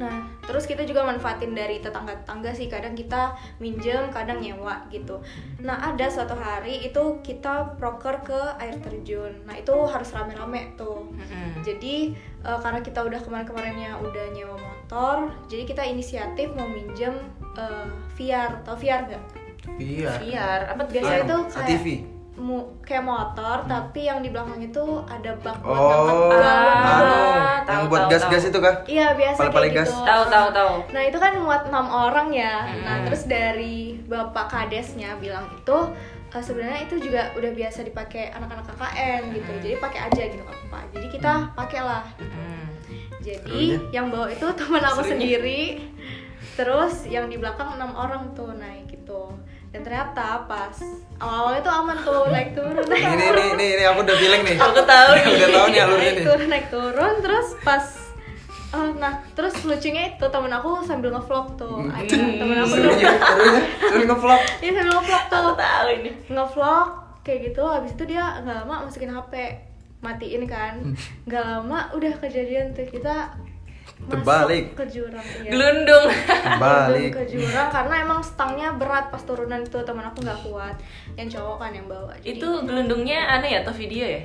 Nah, terus kita juga manfaatin dari tetangga-tetangga sih. Kadang kita minjem, kadang nyewa gitu. Nah, ada suatu hari itu kita proker ke air terjun. Nah, itu harus rame-rame tuh. Mm-mm. Jadi eh, karena kita udah kemarin-kemarinnya udah nyewa motor, jadi kita inisiatif mau minjem eh, VR. Tau VR nggak? Iya. VR apa Biasanya VR? Ah, kayak. Mu- kayak motor tapi yang di belakang itu ada bak buat Oh, ngangkat Ah, tahu, yang buat gas-gas itu kah? Iya biasa Pale-pale kayak gas. gitu. Tahu tahu tahu. Nah itu kan muat enam orang ya. Hmm. Nah terus dari bapak kadesnya bilang itu eh, sebenarnya itu juga udah biasa dipakai anak-anak KKN gitu. Hmm. Jadi pakai aja gitu kan pak. Jadi kita pakailah. Hmm. Serunya? Jadi yang bawa itu teman aku sendiri. Terus yang di belakang enam orang tuh naik gitu. Dan ternyata pas awal-awal itu aman tuh naik turun naik Ini nih, nih, nih, aku udah feeling nih. Aku tahu nih. udah tahu nih alurnya naik nih. turun naik turun terus pas eh, nah terus lucunya itu temen aku sambil ngevlog tuh Ada temen aku tuh seru ngevlog. Iya sambil ngevlog tuh Aku tahu ini. ngevlog kayak gitu habis itu dia nggak lama masukin HP matiin kan nggak lama udah kejadian tuh kita Terbalik. ke jurang iya. Gelundung. Balik. ke jurang karena emang stangnya berat pas turunan itu teman aku nggak kuat yang cowok kan yang bawa Jadi- Itu gelundungnya aneh ya atau video ya?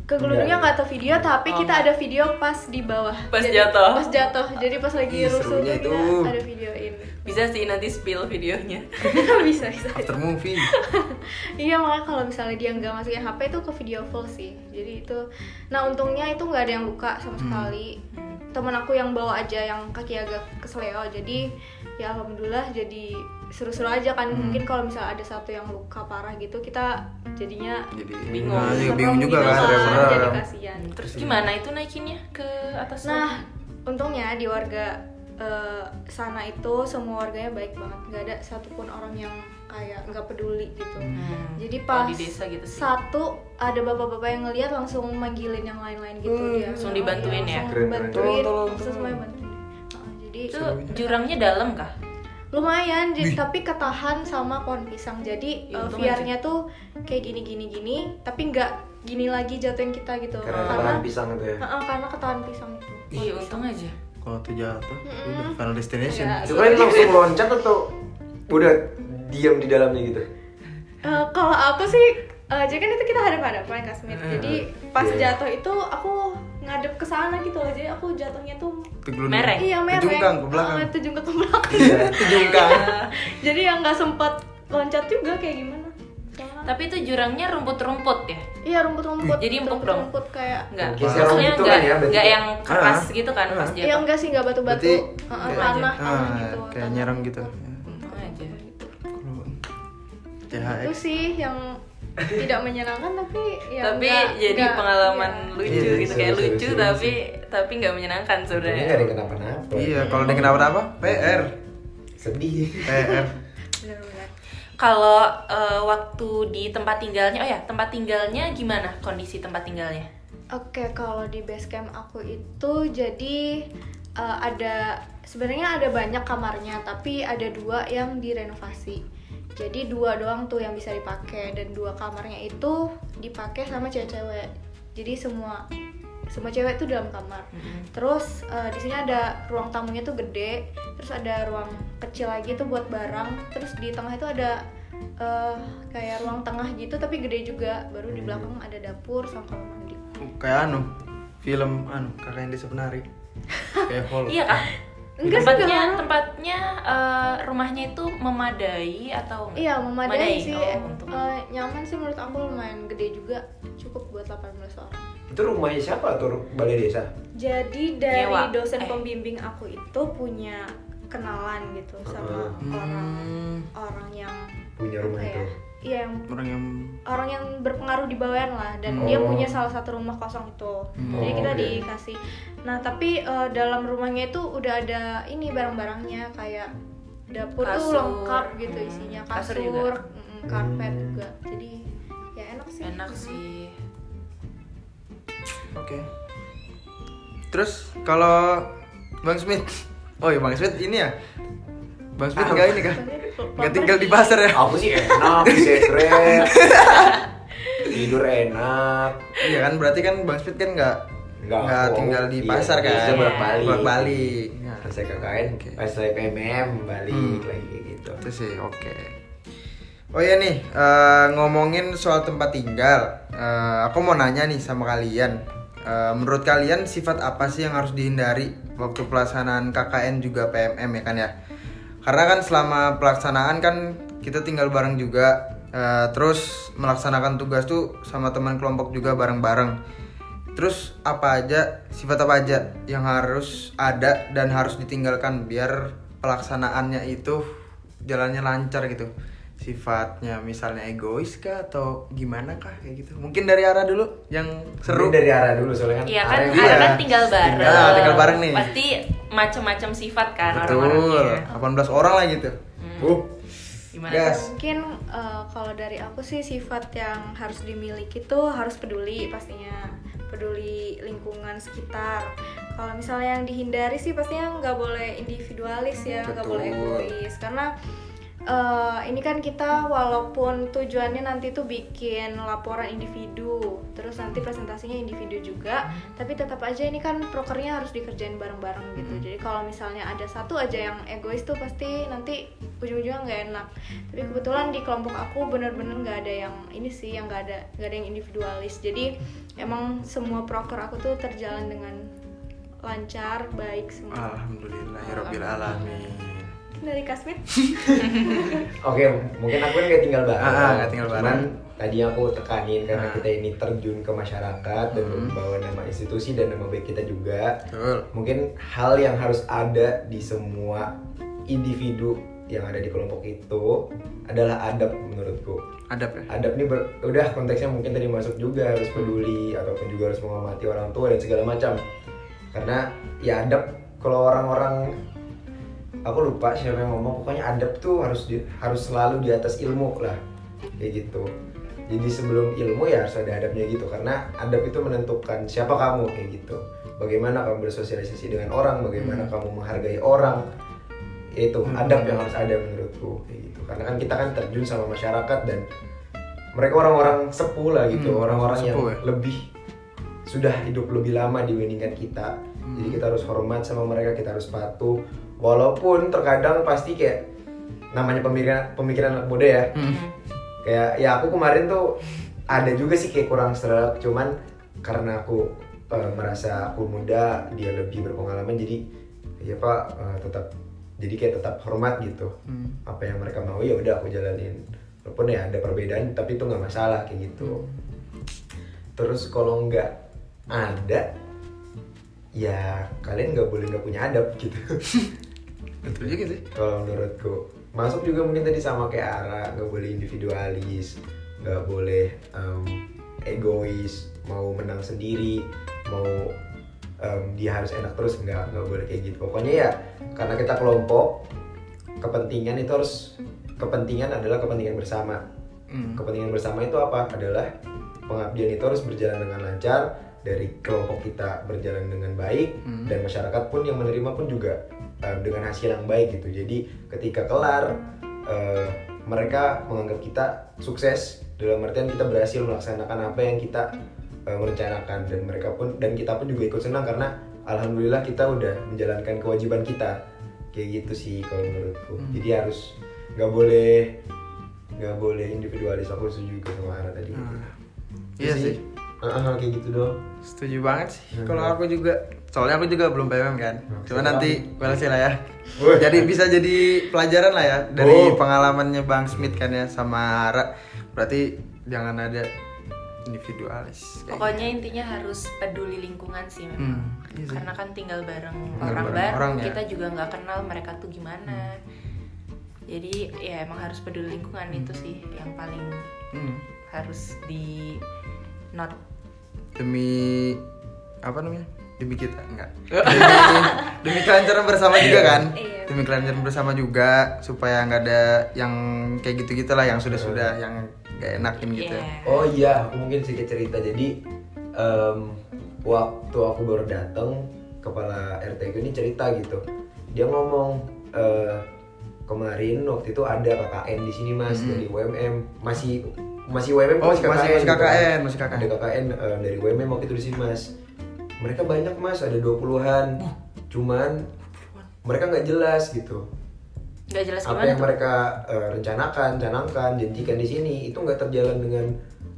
ke gelundungnya nggak tahu video tapi Oh. kita ada video pas di bawah Pas Jadi- jatuh. pas jatuh jadi pas lagi Ih, rusuhnya serunya kita itu. ada videoin Bisa sih nanti spill videonya. bisa bisa After movie. iya makanya kalau misalnya dia nggak masukin HP itu ke video full sih jadi itu nah untungnya itu nggak ada yang luka sama sekali teman aku yang bawa aja yang kaki agak kesleo jadi ya alhamdulillah jadi seru-seru aja kan. Mungkin kalau misalnya ada satu yang luka parah gitu kita jadinya Jadi Bingung. Nah, juga bingung juga kan, jadi kasihan. Terus gimana itu naikinnya ke atas? Nah, untungnya di warga eh, sana itu semua warganya baik banget, nggak ada satupun orang yang kayak nggak peduli gitu. Hmm. Jadi pas di desa gitu sih. satu ada bapak-bapak yang ngeliat langsung manggilin yang lain-lain gitu Hmm. dia. Langsung dibantuin ya? Keren, keren. bantuin, Tolong, tolong, langsung tolong. semuanya bantuin. Nah, jadi itu jurangnya dalam kah? lumayan, jadi, tapi ketahan sama pohon pisang. Jadi Ya, untung VR-nya tuh kayak gini-gini gini, tapi nggak gini lagi jatuhin kita gitu. Karena ketahan pisang itu ya. Heeh, karena ketahan pisang itu. Iya untung aja. Kalau tuh jatuh, udah final destination. Ya. Itu langsung loncat atau udah diam di dalamnya gitu? Eh, kalau aku sih, eh, jadi kan itu kita hadap-hadapan Kasmir. Eh, Jadi pas iya. jatuh itu aku ngadep ke sana gitu loh. Jadi aku jatuhnya tuh Itu gelundung. Mereng. iya mereng. Tejungkang ke belakang. Eh, tejungkang ke belakang. Iya. Tejungkang. Jadi yang nggak sempat loncat juga kayak gimana? Tapi itu jurangnya rumput-rumput ya? iya rumput-rumput. Jadi empuk dong? Rumput kayak Enggak. Maksudnya gitu enggak kan ya, enggak ya? yang keras Ah. gitu kan pas Ah. Iya jatuh. enggak sih nggak batu-batu, Untung tanah, aja. tanah Ah, gitu. kayak nyerang gitu. Kalau Itu sih yang tidak menyenangkan tapi ya tapi enggak- jadi enggak- pengalaman iya. lucu Iya, gitu seru, kayak seru, lucu seru tapi tapi nggak menyenangkan sebenarnya. ada yang kenapa-napa. Iya, kalau dia kenapa-napa, PR. Sedih. PR. Kalau eh, waktu di tempat tinggalnya, oh ya tempat tinggalnya gimana kondisi tempat tinggalnya? Oke, kalau di base camp aku itu jadi uh, ada sebenarnya ada banyak kamarnya, tapi ada dua yang direnovasi. Jadi dua doang tuh yang bisa dipakai dan dua kamarnya itu dipakai sama cewek-cewek. Jadi semua semua cewek tuh dalam kamar. Terus uh, di sini ada ruang tamunya tuh gede, terus ada ruang kecil lagi tuh buat barang, terus di tengah itu ada uh, kayak ruang tengah gitu tapi gede juga. Baru di belakang ada dapur sama kamar mandi. Kayak anu, film anu, kakak yang desa penari. Kayak hall. Iya kah? Enggak sih, tempatnya enggak. tempatnya eh, rumahnya itu memadai atau enggak? Iya memadai sih, Oh, untung. Eh, nyaman sih menurut aku lumayan gede juga, cukup buat 18 orang. Itu rumahnya siapa atau balai desa? Jadi dari Nyewa. dosen Eh. pembimbing aku itu punya kenalan gitu sama orang Hmm, orang yang Punya rumah itu. Ya? Iya yang orang yang orang yang berpengaruh di bawahan lah dan dia Oh. punya salah satu rumah kosong itu jadi Oh, kita oke. dikasih nah tapi eh, dalam rumahnya itu udah ada ini barang-barangnya kayak dapur Kasur. tuh lengkap gitu Hmm, isinya kasur kasur, juga? mm, karpet Hmm. juga jadi ya enak sih Enak sih. Oke. Terus kalau Bang Smith, oh iya Bang Smith ini ya, Bang Smith nggak ini kah? Nggak tinggal di pasar ya? Aku sih enak, bisa keren. Tidur enak. Iya kan, berarti kan Bang Smith kan nggak Nggak, nggak aku- tinggal di iya, pasar kan? biasanya bolak-balik. Bolak-balik. Nah, Pas saya KKN, saya PMM balik Hmm. lagi kayak gitu. Itu sih oke. Oh ya nih, eh, ngomongin soal tempat tinggal, Eh, aku mau nanya nih sama kalian. Eh, menurut kalian sifat apa sih yang harus dihindari waktu pelaksanaan KKN juga PMM ya kan ya? Karena kan selama pelaksanaan kan kita tinggal bareng juga, Eh, terus melaksanakan tugas tuh sama teman kelompok juga bareng-bareng. Terus apa aja sifat apa aja yang harus ada dan harus ditinggalkan biar pelaksanaannya itu jalannya lancar gitu sifatnya misalnya egois kah atau gimana kah kayak gitu mungkin dari arah dulu yang seru Mungkin dari arah dulu soalnya kan. Iya kan, arah Iya. kan tinggal bareng. Tinggal- tinggal bareng nih. Pasti macam-macam sifat kan betul orang-orangnya. 18 orang lah gitu Uh, Gimana? Gas. Mungkin eh, kalau dari aku sih sifat yang harus dimiliki tuh harus peduli pastinya peduli lingkungan sekitar. Kalau misalnya yang dihindari sih pastinya nggak boleh individualis ya, nggak boleh egois karena eh, ini kan kita walaupun tujuannya nanti tuh bikin laporan individu, terus nanti presentasinya individu juga, tapi tetap aja ini kan prokernya harus dikerjain bareng-bareng gitu. Jadi kalau misalnya ada satu aja yang egois tuh pasti nanti ujung-ujungnya nggak enak. Tapi kebetulan di kelompok aku bener-bener nggak ada yang ini sih, yang nggak ada nggak ada yang individualis. Jadi emang semua proker aku tuh terjalan dengan lancar, baik semua. alhamdulillah ya rabbil alamin Dari Kasmit? Oke, mungkin aku kan nggak tinggal bareng. Ah, nggak tinggal Cuman bareng. tadi aku tekanin karena Ah. kita ini terjun ke masyarakat dan Hmm. membawa nama institusi dan nama baik kita juga. betul Mungkin hal yang harus ada di semua individu yang ada di kelompok itu adalah adab menurutku. adab ya Adab ini ber- udah konteksnya mungkin tadi masuk juga harus peduli ataupun juga harus menghormati orang tua dan segala macam. Karena ya adab kalau orang-orang aku lupa siapa yang ngomong pokoknya adab tuh harus di- harus selalu di atas ilmu lah kayak gitu. Jadi sebelum ilmu ya harus ada adabnya gitu karena adab itu menentukan siapa kamu kayak gitu. Bagaimana kamu bersosialisasi dengan orang, bagaimana kamu menghargai orang. Itu Hmm. adab yang harus ada menurutku kayak gitu. Karena kan kita kan terjun sama masyarakat dan mereka orang-orang sepuh lah gitu, Hmm, orang-orang yang sepuh ya. lebih sudah hidup lebih lama dibandingkan kita. Hmm. Jadi kita harus hormat sama mereka, kita harus patuh. Walaupun terkadang pasti kayak namanya pemikiran pemikiran anak muda ya. Hmm. Kayak ya aku kemarin tuh ada juga sih kayak kurang serak, cuman karena aku eh, merasa aku muda, dia lebih berpengalaman jadi ya Pak eh, tetap jadi kayak tetap hormat gitu. Hmm. Apa yang mereka mau ya udah aku jalanin. Walaupun ya ada perbedaan tapi itu nggak masalah kayak gitu. Terus kalau nggak ada ya kalian nggak boleh nggak punya adab gitu. Betul juga sih. Kalau menurutku masuk juga mungkin tadi sama kayak Ara nggak boleh individualis nggak boleh em, egois mau menang sendiri mau em, dia harus enak terus nggak nggak boleh kayak gitu. Pokoknya ya karena kita kelompok kepentingan itu harus kepentingan adalah kepentingan bersama. Hmm. kepentingan bersama itu apa? Adalah pengabdian itu harus berjalan dengan lancar dari kelompok kita berjalan dengan baik Hmm. dan masyarakat pun yang menerima pun juga eh, dengan hasil yang baik gitu. Jadi ketika kelar eh, mereka menganggap kita sukses dalam artian kita berhasil melaksanakan apa yang kita eh, merencanakan. Dan mereka pun dan kita pun juga ikut senang karena alhamdulillah kita udah menjalankan kewajiban kita. Kayak gitu sih kalau menurutku. Hmm. jadi harus nggak boleh nggak boleh individualis. Aku setuju juga sama Ara tadi. Ah, Itu iya sih Ah, ah, kayak gitu dong setuju banget sih Hmm. kalau aku juga soalnya aku juga belum PMM kan cuma nanti well sih lah ya jadi bisa jadi pelajaran lah ya dari Oh. pengalamannya Bang Smith kan ya sama Ara berarti jangan ada individualis kayak Pokoknya intinya harus peduli lingkungan sih memang. Hmm, iya sih. Karena kan tinggal bareng Tinggal orang bareng baru, orang ya. kita juga nggak kenal mereka tuh gimana. Jadi ya emang harus peduli lingkungan itu sih yang paling Hmm. harus di not demi apa namanya demi kita enggak demi, demi kelancaran bersama juga kan Iya. demi kelancaran bersama juga supaya nggak ada yang kayak gitu gitulah yang sudah sudah yang gak enakin gitu Iya. Oh iya, aku mungkin sedikit cerita. Jadi em, waktu aku baru datang, kepala RT ini cerita gitu. Dia ngomong eh, kemarin waktu itu ada KKN di sini mas Mhm. dari UMM masih masih UMM Oh, masih KKN, masih- masih gitu kan. KKN, masih KKN. Ada KKN eh, dari UMM waktu itu di sini mas. Mereka banyak mas, ada 20-an. Cuman mereka nggak jelas gitu nggak jelas apa yang tuh. mereka eh, rencanakan, canangkan, janjikan di sini itu nggak terjalan dengan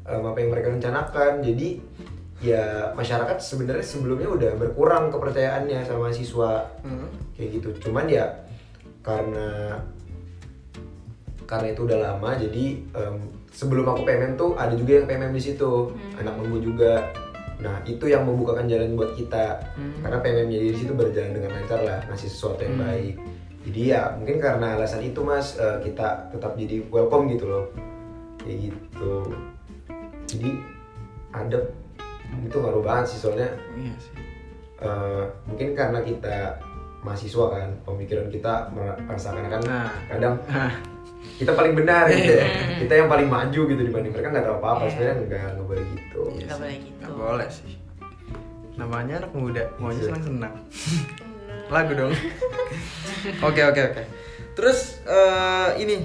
em, apa yang mereka rencanakan. Jadi ya masyarakat sebenarnya sebelumnya udah berkurang kepercayaannya sama siswa Hmm. kayak gitu. Cuman ya karena karena itu udah lama jadi em, sebelum aku PMM tuh ada juga yang PMM di situ. Anak membu juga. Nah itu yang membukakan jalan buat kita. Karena PMM jadi di situ berjalan dengan lancar lah ngasih sesuatu yang baik. Jadi ya mungkin karena alasan itu mas eh, kita tetap jadi welcome gitu loh. Kayak gitu. Jadi ada itu ngaruh banget sih soalnya. Iya sih. eh, mungkin karena kita mahasiswa kan pemikiran kita merasakan kan Nah. kadang kita paling benar gitu ya. kita yang paling maju gitu dibanding mereka nggak tahu apa apa Iya. sebenarnya nggak nggak boleh gitu Iya Nggak sih. boleh gitu. Nggak boleh sih. Namanya anak muda, maunya Iya. senang-senang. Lagu dong. Oke oke oke. Terus eh, ini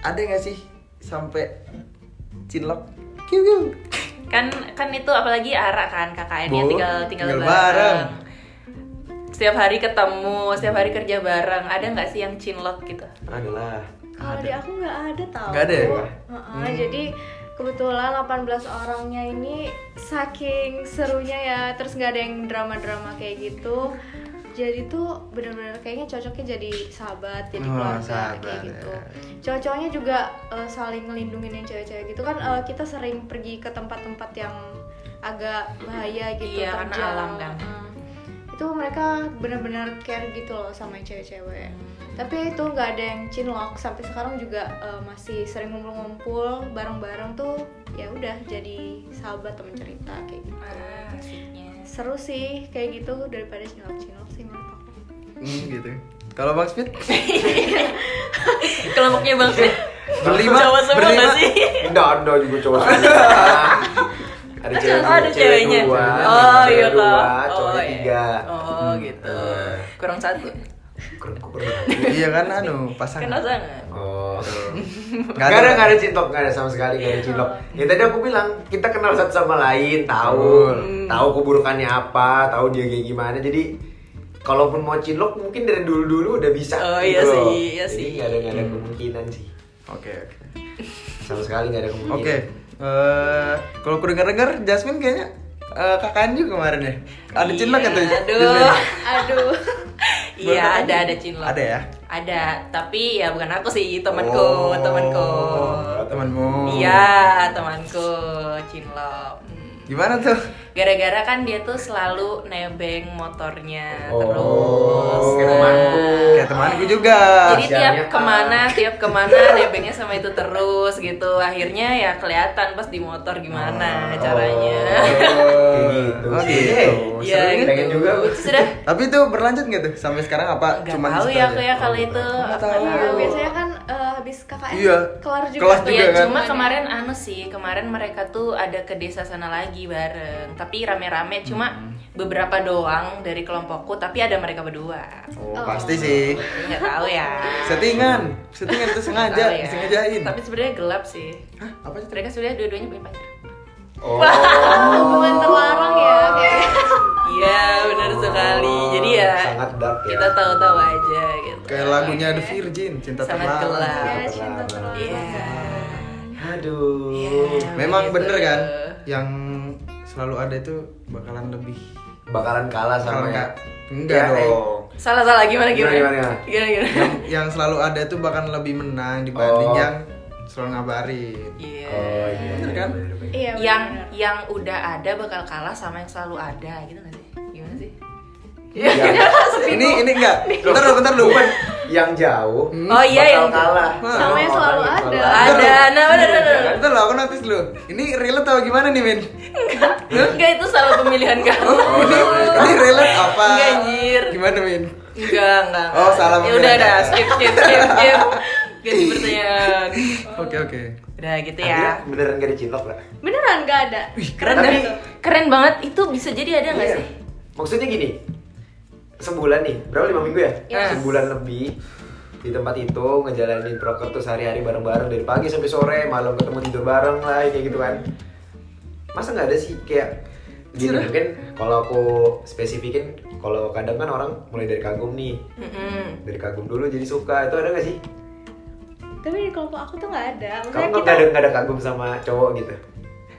ada nggak sih sampai cinlok? Kiu kan kan itu apalagi Ara kan KKN-nya Bu, tinggal tinggal, tinggal bareng. bareng. setiap hari ketemu setiap hari kerja bareng ada nggak sih yang cinlok gitu adalah Kalau di aku nggak ada tau. Nggak ada ya? Heeh, Jadi kebetulan 18 orangnya ini saking serunya ya, terus nggak ada yang drama-drama kayak gitu. Jadi tuh bener-bener kayaknya cocoknya jadi sahabat, jadi Oh, keluarga sahabat, kayak gitu. ya. Cowok-cowoknya juga eh, saling ngelindungin yang cewek-cewek gitu kan. eh, kita sering pergi ke tempat-tempat yang agak bahaya gitu, Iya, karena terjal. alam kan. Heeh. itu mereka benar-benar care gitu loh sama yang cewek-cewek tapi itu nggak ada yang cinlok sampai sekarang juga eh, masih sering ngumpul-ngumpul bareng-bareng tuh ya udah jadi sahabat temen cerita kayak gitu ah, asiknya seru sih kayak gitu daripada cinlok-cinlok sih menurut aku Hmm, gitu. Kalau Bang Speed kelompoknya bang Fit berlima, cowok semua berlima. sih enggak ada juga cowok semua ada cewek Oh, ada ceweknya. dua Oh, cewek iya dua kak. cowoknya iya. tiga Oh, gitu. Eh. Kurang satu. Kurang- kurang. Iya kan anu pasangan. Kenal sangat. Oh. Nggak Gak ada, gak ada cintok, gak ada sama sekali, gak ada cintok. Ya tadi aku bilang, kita kenal satu sama lain, tahu, Betul. tahu keburukannya apa, tahu dia kayak gimana. Jadi, kalaupun mau cinlok, mungkin dari dulu-dulu udah bisa. Oh, gitu iya loh. sih, iya Jadi sih. Gak ada, gak ada kemungkinan sih. Oke oke. Sama sekali gak ada kemungkinan. Oke. Eh, kalau aku dengar-dengar Jasmine kayaknya eh, kakaknya juga kemarin ya. Ada cinlok Iya, atau aduh. aduh Iya, ada ada cinlok. Ada ya? Ada, tapi ya bukan aku sih, temanku, Oh, temanku. Temanmu. Iya, temanku cinlok. Hmm. Gimana tuh? Gara-gara kan dia tuh selalu nebeng motornya Oh, terus. kayak Nah, temanku. Kayak temanku juga. Jadi tiap Kak. ke mana, tiap ke mana nebengnya sama itu terus gitu. Akhirnya ya kelihatan pas di motor gimana caranya. Kayak gitu. Oh gitu. Iya, Seru gitu. nih. Pengen juga. Sudah Tapi itu berlanjut nggak tuh sampai sekarang apa? Gak Cuman tahu ya aku ya kalau Oh, itu tahu. iya biasanya kan eh, habis KKN Iya. kelar juga Kelas juga Iya, kan? cuma kemarin anu sih, kemarin mereka tuh ada ke desa sana lagi bareng. Tapi rame-rame cuma Hmm. beberapa doang dari kelompokku, tapi ada mereka berdua. Oh, Oh. pasti sih. Nggak tahu ya. Settingan, settingan itu sengaja, ya. disengajain. Tapi sebenarnya gelap sih. Hah, apa sih? Mereka sudah dua-duanya punya pacar. Oh. hubungan terlarang ya kayak Iya, benar sekali. Jadi ya Sangat dark ya. kita tahu-tahu aja gitu. Kayak lagunya The Virgin, cinta Sangat terlarang. gelap. ya cinta terlarang Iya. Aduh. Iya, Memang begitu. bener kan? Yang selalu ada itu bakalan lebih Bakalan kalah sama Bakalan ya. nggak- enggak Ya, eh, dong. Salah salah gimana gimana? Gimana, gimana? Gimana gimana? yang yang selalu ada tuh bahkan lebih menang dibanding Oh. yang selalu ngabarin. Iya. Oh iya. Bener kan? bener, bener. iya yang benar. yang udah ada bakal kalah sama yang selalu ada gitu sih? Yang- ini ini enggak. Bentar lu, bentar lu. yang jauh Oh iya, bakal yang- kalah Sama yang selalu ada. Ada, nah benar benar. Bentar lu, aku notice lu. Ini relate atau gimana nih, Min? Enggak itu salah pemilihan kamu. Oh, ini, ini relate apa? Enggak anjir. Gimana, Min? Enggak, enggak. Oh, salah Ya udah pemilihan dah, kata. skip skip skip skip. Ganti pertanyaan. Oke, oke. Udah gitu Akhirnya ya. beneran gak dicinlok lah beneran nggak ada Keren Tapi- deh. Keren banget. Itu bisa jadi ada nggak Iya. sih? maksudnya gini sebulan nih berapa lima minggu ya? Iya. sebulan lebih di tempat itu ngejalanin proker tuh sehari-hari bareng-bareng dari pagi sampai sore malam ketemu tidur bareng lah kayak gitu kan. Masa nggak ada sih kayak gini Sudah. mungkin kalau aku spesifikin kalau kadang kan orang mulai dari kagum nih. Mm-mm. dari kagum dulu jadi suka itu ada nggak sih? Tapi di kelompok aku tuh nggak ada. Kamu maksudnya nggak kita ada nggak ada kagum sama cowok gitu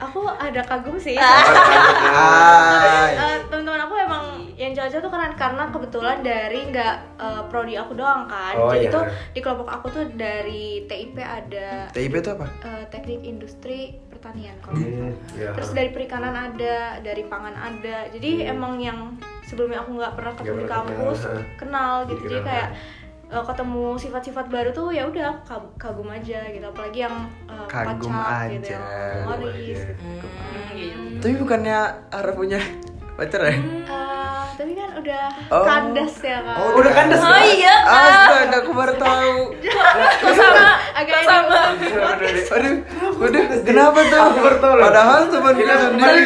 aku ada kagum sih Hai. Eh, teman-teman aku emang yang jelajah tuh keren karena kebetulan dari nggak eh, prodi aku doang kan Oh, jadi iya. tuh di kelompok aku tuh dari TIP ada TIP itu apa? eh, teknik industri pertanian kalau Hmm, salah. ya. terus dari perikanan ada dari pangan ada jadi emang yang sebelumnya aku nggak pernah ketemu di Hmm. kampus kenal, gitu Jadi jadi kenal, eh, ketemu sifat-sifat baru tuh ya udah kagum aja gitu apalagi yang eh, Kagum pacak gitu aja. yang humoris aja. Hmm, gitu. Tapi bukannya Ara punya pacar ya? Eh, tapi kan udah Oh. kandas ya kan Oh, udah kandas. Oh iya kak. Astaga, aku baru tahu. Kok sama? Agak Kok sama? Aduh, udah kenapa tuh? Padahal teman kita sendiri.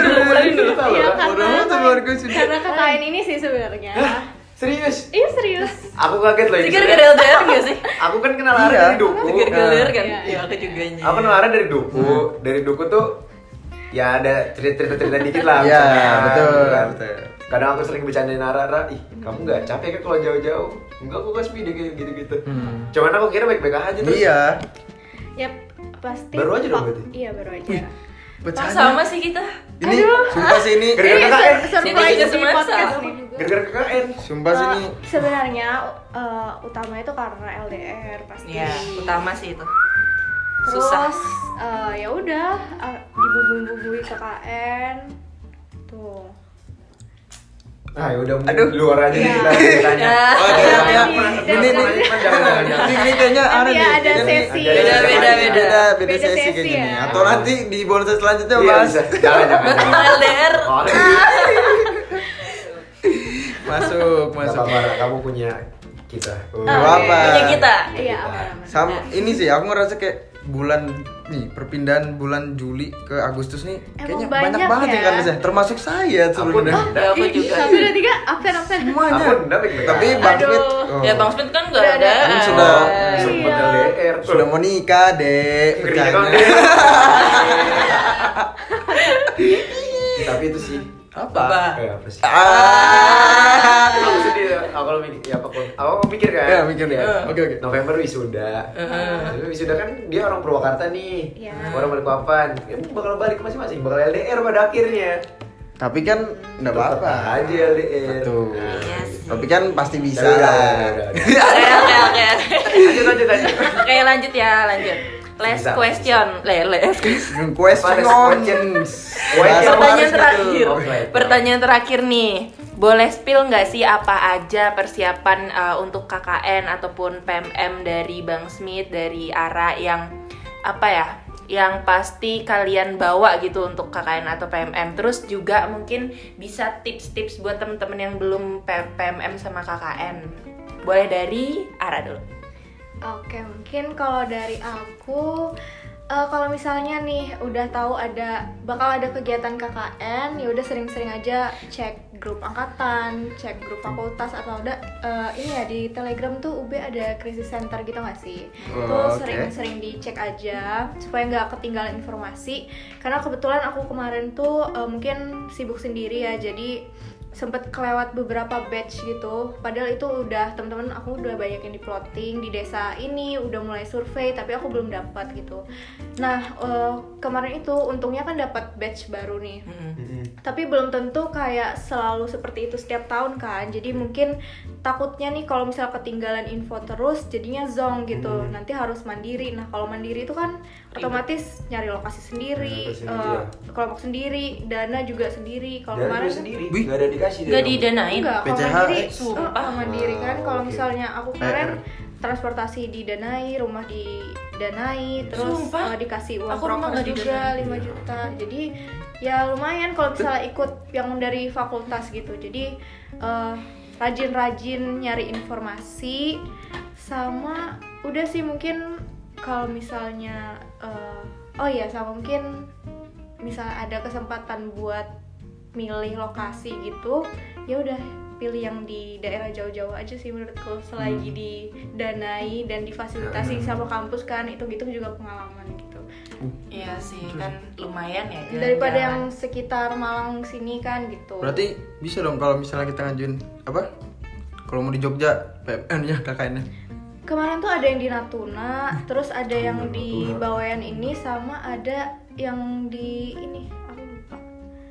Iya, Padahal teman gue sendiri. karena KKN ini sih sebenarnya Serius? iya serius Aku kaget loh Itu ini. gara-gara LDR gak sih? Aku kan kenal Ara Iya. dari Duku. Gara-gara LDR kan? Iya, Iya, aku juga Aku kenal Ara dari Duku. Dari Duku tuh ya ada cerita-cerita dikit lah. Iya, betul, kan. betul. Kadang aku sering bercandain Ara, Ara, ih kamu nggak capek kan kalau jauh-jauh? Enggak, aku gak speedy kayak gitu-gitu. Hmm. Cuman aku kira baik-baik aja terus. Iya. ya pasti Baru aja dong berarti? iya baru aja Bercanda. sama sih kita? Ini sumpah sih ini. Gara-gara Ini KKN. sur- surprise di semasa. podcast nih Gara-gara KKN. Sumpah sih ini. Eh, sebenarnya eh, utama itu karena LDR pasti Iya, utama sih itu. terus Susah. eh, ya udah eh, dibumbu-bumbui KKN tuh Ah, ya udah Aduh. di luar aja nih Iya. kita ceritanya. Ya. Oh, Iya, iya, iya. iya. Ini Ini. Ini, ini kayaknya ada nih. sesi. Ada Beda, sesi. beda, beda. Beda, beda Beda sesi sesi kayaknya nih. ya. Atau nanti di bonus selanjutnya Iya, bahas. bisa. Jangan jangan. LDR. Oh, Masuk, masuk. Ra. kamu punya kita. Oh. Apa. Punya kita. iya ini sih aku ngerasa kayak bulan nih perpindahan bulan Juli ke Agustus nih kayaknya banyak, banyak banget ya ya? kan Mas, ya. termasuk saya sebenarnya. Aku- aku juga. Satu dua tiga absen absen Semuanya. Aku baik-baik Tapi. Bang Aduh. Smith oh, Ya Bang Smith kan gak Udah ada. ada. Kan sudah Iya. Sempet LDR. sudah mau nikah, Dek. Kan. Tapi itu sih. Apa? Eh, apa sih? Ah. Aku sedih. Aku kalau mikir, ya apa Aku mikir kan. Ya, mikir ya. Oke, oke. November wisuda. Tapi wisuda kan dia orang Purwakarta nih. Iya. Orang Balikpapan. Ya, bakal balik masing-masing. Bakal LDR pada akhirnya. Tapi kan enggak apa-apa. Tetap aja LDR. Betul. Iya sih. Tapi kan pasti bisa. Oke, oke, oke. Lanjut, lanjut, lanjut. Oke, lanjut ya, lanjut. Last Bisa. question. Le, le. Questions. Questions. Bahasa Pertanyaan terakhir. gitu. Pertanyaan terakhir nih. Boleh spill nggak sih apa aja persiapan uh, untuk KKN ataupun PMM dari Bang Smith, dari Ara yang apa ya? Yang pasti kalian bawa gitu untuk KKN atau PMM. Terus juga mungkin bisa tips-tips buat temen-temen yang belum PMM sama KKN. Boleh dari Ara dulu. Oke, mungkin kalau dari aku eh, kalau misalnya nih udah tahu ada bakal ada kegiatan KKN, ya udah sering-sering aja cek grup angkatan, cek grup fakultas atau ada eh, ini ya di Telegram tuh UB ada krisis center gitu nggak sih? Oh, Tuh oke. sering-sering dicek aja supaya nggak ketinggalan informasi. Karena kebetulan aku kemarin tuh eh, mungkin sibuk sendiri ya, jadi sempet kelewat beberapa batch gitu. Padahal itu udah teman-teman aku udah banyak yang diploting di desa ini udah mulai survei tapi aku belum dapat gitu. Nah eh, kemarin itu untungnya kan dapat batch baru nih. Tapi belum tentu kayak selalu seperti itu setiap tahun kan. Jadi mungkin takutnya nih kalau misal ketinggalan info terus jadinya zong gitu. Nanti harus mandiri. Nah kalau mandiri itu kan otomatis nyari lokasi sendiri, Nyari lokasi sendiri, eh, ya. kelompok sendiri dana juga sendiri. Kalau kemarin sendiri, Wih. nggak ada dikasih. Gak didanain. Enggak, kalau PCH, mandiri, sumpah. eh, mandiri kan kalau Oke. misalnya aku kemarin PR. transportasi didanai, rumah didanai, terus Sumpah. eh, dikasih uang Aku rumah proker juga didanai. 5 juta. Jadi ya lumayan kalau misalnya ikut yang dari fakultas gitu. Jadi eh, rajin-rajin nyari informasi sama udah sih mungkin kalau misalnya eh, oh iya sama mungkin misal ada kesempatan buat milih lokasi gitu ya udah pilih yang di daerah jauh-jauh aja sih menurutku selagi didanai dan difasilitasi sama kampus kan itu gitu juga pengalaman gitu Iya sih, kan lumayan ya. daripada yang jalan-jalan. sekitar Malang sini kan gitu Berarti bisa dong kalau misalnya kita ngajuin apa? Kalau mau di Jogja, PMN-nya KKN-nya. kemarin tuh ada yang di Natuna terus ada yang di Bawean ini sama ada yang di ini aku lupa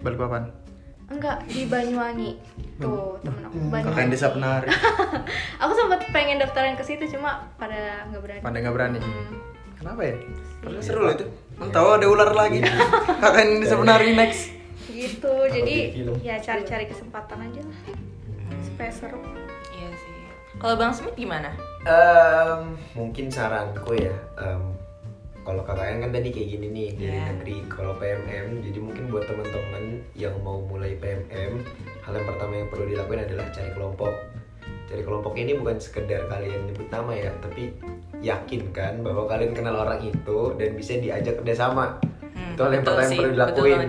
Balikpapan. Enggak di Banyuwangi tuh temen aku KKN Banyuwangi Desa Penari. aku sempat pengen daftarin ke situ cuma pada nggak berani Pandai nggak berani. Hmm. Kenapa ya? Padahal seru loh itu. Mau tahu ada ular lagi. KKN Desa Penari next. gitu jadi ya cari-cari kesempatan aja lah supaya seru Iya sih. Kalau Bang Smith gimana? Em, mungkin saranku ya, em, kalau KKN kan tadi kayak gini nih dari Iya. negeri. Kalau PMM, jadi mungkin buat teman-teman yang mau mulai PMM, hal yang pertama yang perlu dilakukan adalah cari kelompok. Cari kelompok ini bukan sekedar kalian nyebut nama ya, tapi yakin kan bahwa kalian kenal orang itu dan bisa diajak kerjasama. Hmm, itu hal yang pertama yang perlu dilakuin.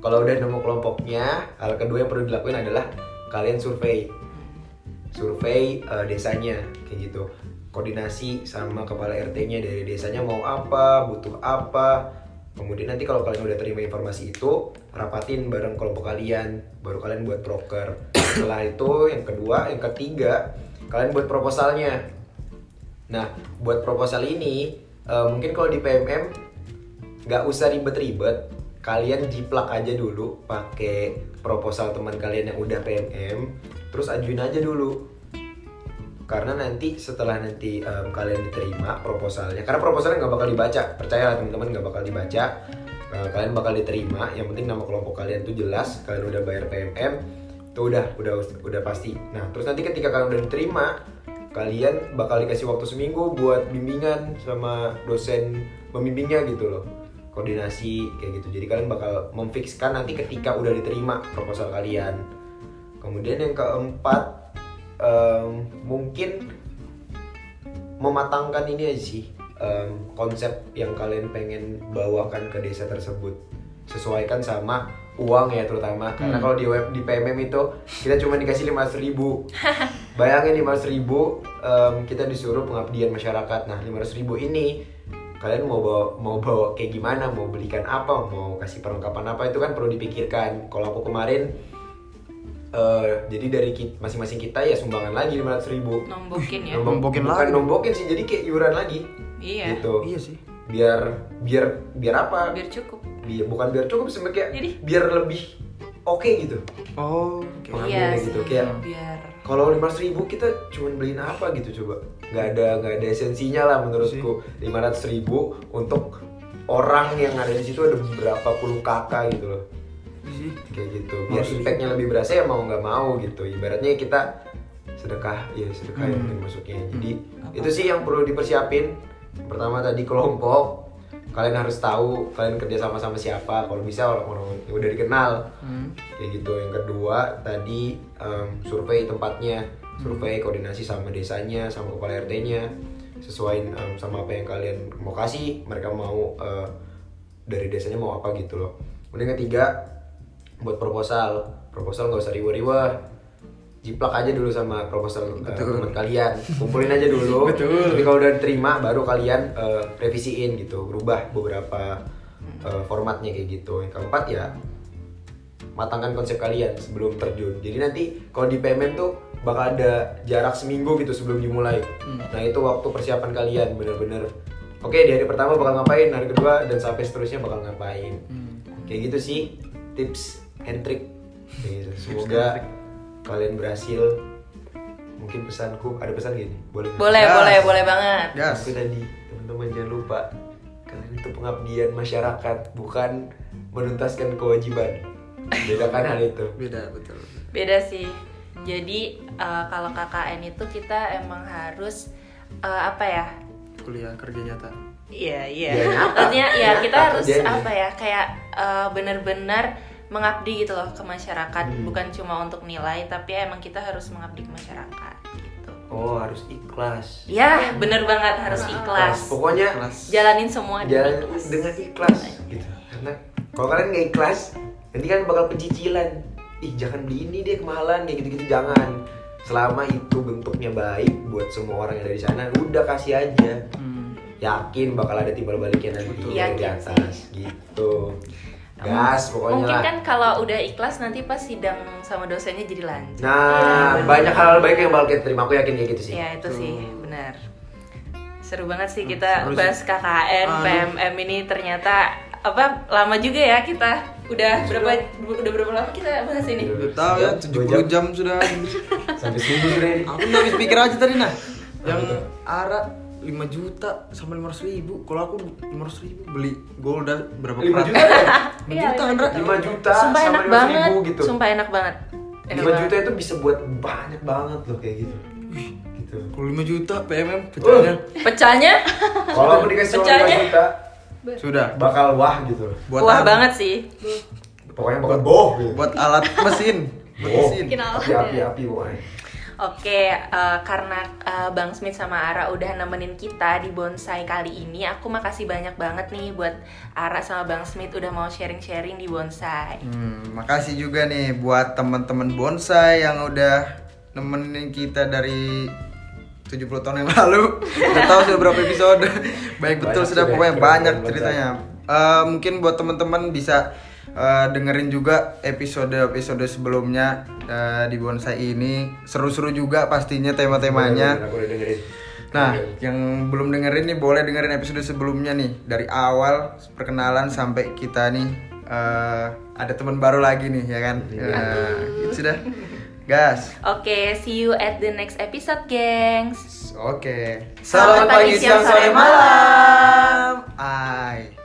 Kalau udah nemu kelompoknya, hal kedua yang perlu dilakuin adalah kalian survei survei eh, desanya kayak gitu koordinasi sama kepala RT-nya dari desanya mau apa butuh apa. Kemudian nanti kalau kalian udah terima informasi itu rapatin bareng kelompok kalian baru kalian buat broker setelah itu yang kedua yang ketiga kalian buat proposalnya. Nah buat proposal ini eh, mungkin kalau di PMM nggak usah ribet-ribet. Kalian jiplak aja dulu pakai proposal teman kalian yang udah PMM terus ajuin aja dulu karena nanti setelah nanti em, kalian diterima proposalnya karena proposalnya nggak bakal dibaca percaya teman-teman nggak bakal dibaca Eh, kalian bakal diterima yang penting nama kelompok kalian tuh jelas kalian udah bayar PMM tuh udah udah udah pasti. Nah terus nanti ketika kalian udah diterima kalian bakal dikasih waktu seminggu buat bimbingan sama dosen pembimbingnya gitu loh. Koordinasi kayak gitu. Jadi kalian bakal memfikskan nanti ketika udah diterima proposal kalian. Kemudian yang keempat em, mungkin mematangkan ini aja sih em, konsep yang kalian pengen bawakan ke desa tersebut. Sesuaikan sama uang ya terutama. Karena Hmm. kalau di web di PMM itu kita cuma dikasih 500.000 ribu. Bayangin 500.000 ribu em, kita disuruh pengabdian masyarakat. Nah 500.000 ribu ini kalian mau bawa mau bawa kayak gimana? Mau belikan apa? Mau kasih perlengkapan apa? Itu kan perlu dipikirkan. Kalau aku kemarin eh, jadi dari masing-masing kita ya sumbangan lagi 500.000 ribu Nombokin ya. Nombokin bukan lagi. nombokin sih jadi kayak iuran lagi Iya. gitu Iya sih. biar biar biar apa Biar cukup. biar bukan biar cukup sebenarnya kayak Jadi? biar lebih oke gitu Oh, oke. Pengambilnya Iya gitu, sih. kayak- biar kalau lima ribu kita cuma beliin apa gitu coba nggak ada nggak ada esensinya lah menurutku lima ribu untuk orang yang ada di situ ada berapa puluh kakak gitu loh Iya sih. kayak gitu. Biar Maksud- impactnya lebih berasa ya mau nggak mau gitu. Ibaratnya kita sedekah ya sedekah Hmm. mungkin masuknya. Jadi itu sih yang perlu dipersiapin. Pertama tadi kelompok. Kalian harus tahu kalian kerja sama sama siapa. Kalau bisa orang-orang yang udah dikenal. Hmm. kayak gitu. Yang kedua tadi em, survei tempatnya. Survei koordinasi sama desanya sama kepala RT-nya sesuai em, sama apa yang kalian mau kasih. Mereka mau eh, dari desanya mau apa gitu loh. Kemudian yang ketiga buat proposal. Proposal nggak usah riwa-riwa. Jiplak aja dulu sama proposal Betul. teman kalian. Kumpulin aja dulu. Betul. tapi kalau udah diterima baru kalian eh, revisiin gitu. Rubah beberapa eh, formatnya kayak gitu. Yang keempat ya matangkan konsep kalian sebelum terjun. Jadi nanti kalau di PMM tuh bakal ada jarak seminggu gitu sebelum dimulai. Hmm. nah itu waktu persiapan kalian bener-bener. Oke di hari pertama bakal ngapain hari kedua dan sampai seterusnya bakal ngapain. Hmm. kayak gitu sih tips gitu. and semoga kalian berhasil mungkin pesanku ada pesan gini boleh boleh Gas. boleh boleh banget. Gas. Aku tadi teman-teman jangan lupa kalian itu pengabdian masyarakat bukan menuntaskan kewajiban bedakan hal itu Beda betul. Beda sih. Jadi eh, kalau KKN itu kita emang harus eh, apa ya? Kuliah kerja nyata. Iya iya. Ya, nyata. Artinya ya kita harus kerjanya. apa ya? Kayak eh, benar-benar mengabdi gitu loh ke masyarakat, Hmm. bukan cuma untuk nilai, tapi emang kita harus mengabdi ke masyarakat gitu. oh harus ikhlas Ya, bener banget harus ikhlas. pokoknya Kelas. Jalanin semua dengan jalan ikhlas. dengan ikhlas gitu karena kalau kalian nggak ikhlas nanti kan bakal pencicilan ih jangan beli ini deh kemahalan kayak gitu-gitu jangan selama itu bentuknya baik buat semua orang yang ada di sana udah kasih aja Hmm. yakin bakal ada timbal baliknya nanti Betul. dari di atas gitu gas pokoknya Mungkin lah kan kalau udah ikhlas nanti pas sidang sama dosennya jadi lancar. nah banyak hal baik yang bakal kita terima aku yakin kayak gitu sih Ya itu sih benar. Seru banget sih Hmm, kita seru sih. bahas KKN, Aduh. PMM ini ternyata apa lama juga ya kita Udah berapa udah berapa lama kita bahas ini? Udah. Tahu ya, Dua 70 jam sudah. Sampai subuh sudah. Aku nggak habis pikir aja tadi nah. Yang Ara 5 juta sama 500 ribu. Kalau aku 500 ribu beli gold udah berapa 5 perak? juta ya? 5 juta kan, Ra? 5 juta Sumpah sama enak 500 banget. ribu gitu. Sumpah enak banget. Enak 5 juta banget. itu bisa buat banyak banget loh kayak gitu. Gitu. Kalau 5 juta PMM pecahnya. Pecahnya Kalau aku dikasih Pecahnya. 5 juta Sudah. bakal wah gitu. Buat wah apa? banget sih. Pokoknya bakal boh gitu. Buat alat mesin. Buat mesin. Bikin alat Api api ya. api pokoknya. Oke, eh, karena eh, Bang Smith sama Ara udah nemenin kita di bonsai kali ini, aku makasih banyak banget nih buat Ara sama Bang Smith udah mau sharing-sharing di bonsai. Hmm, makasih juga nih buat teman-teman bonsai yang udah nemenin kita dari 70 tahun yang lalu. Udah tahu sudah berapa episode. Baik betul Banyak sudah sudah pokoknya banyak ceritanya. Eh, mungkin buat teman-teman bisa eh, dengerin juga episode-episode sebelumnya eh, di bonsai ini. Seru-seru juga pastinya tema-temanya. Nah, yang belum dengerin nih boleh dengerin episode sebelumnya nih dari awal perkenalan sampai kita nih eh, ada teman baru lagi nih ya kan. Ya, itu sudah. Gas. Oke, see you at the next episode, gengs. Oke. Selamat pagi, siang, sore, malam. Ai.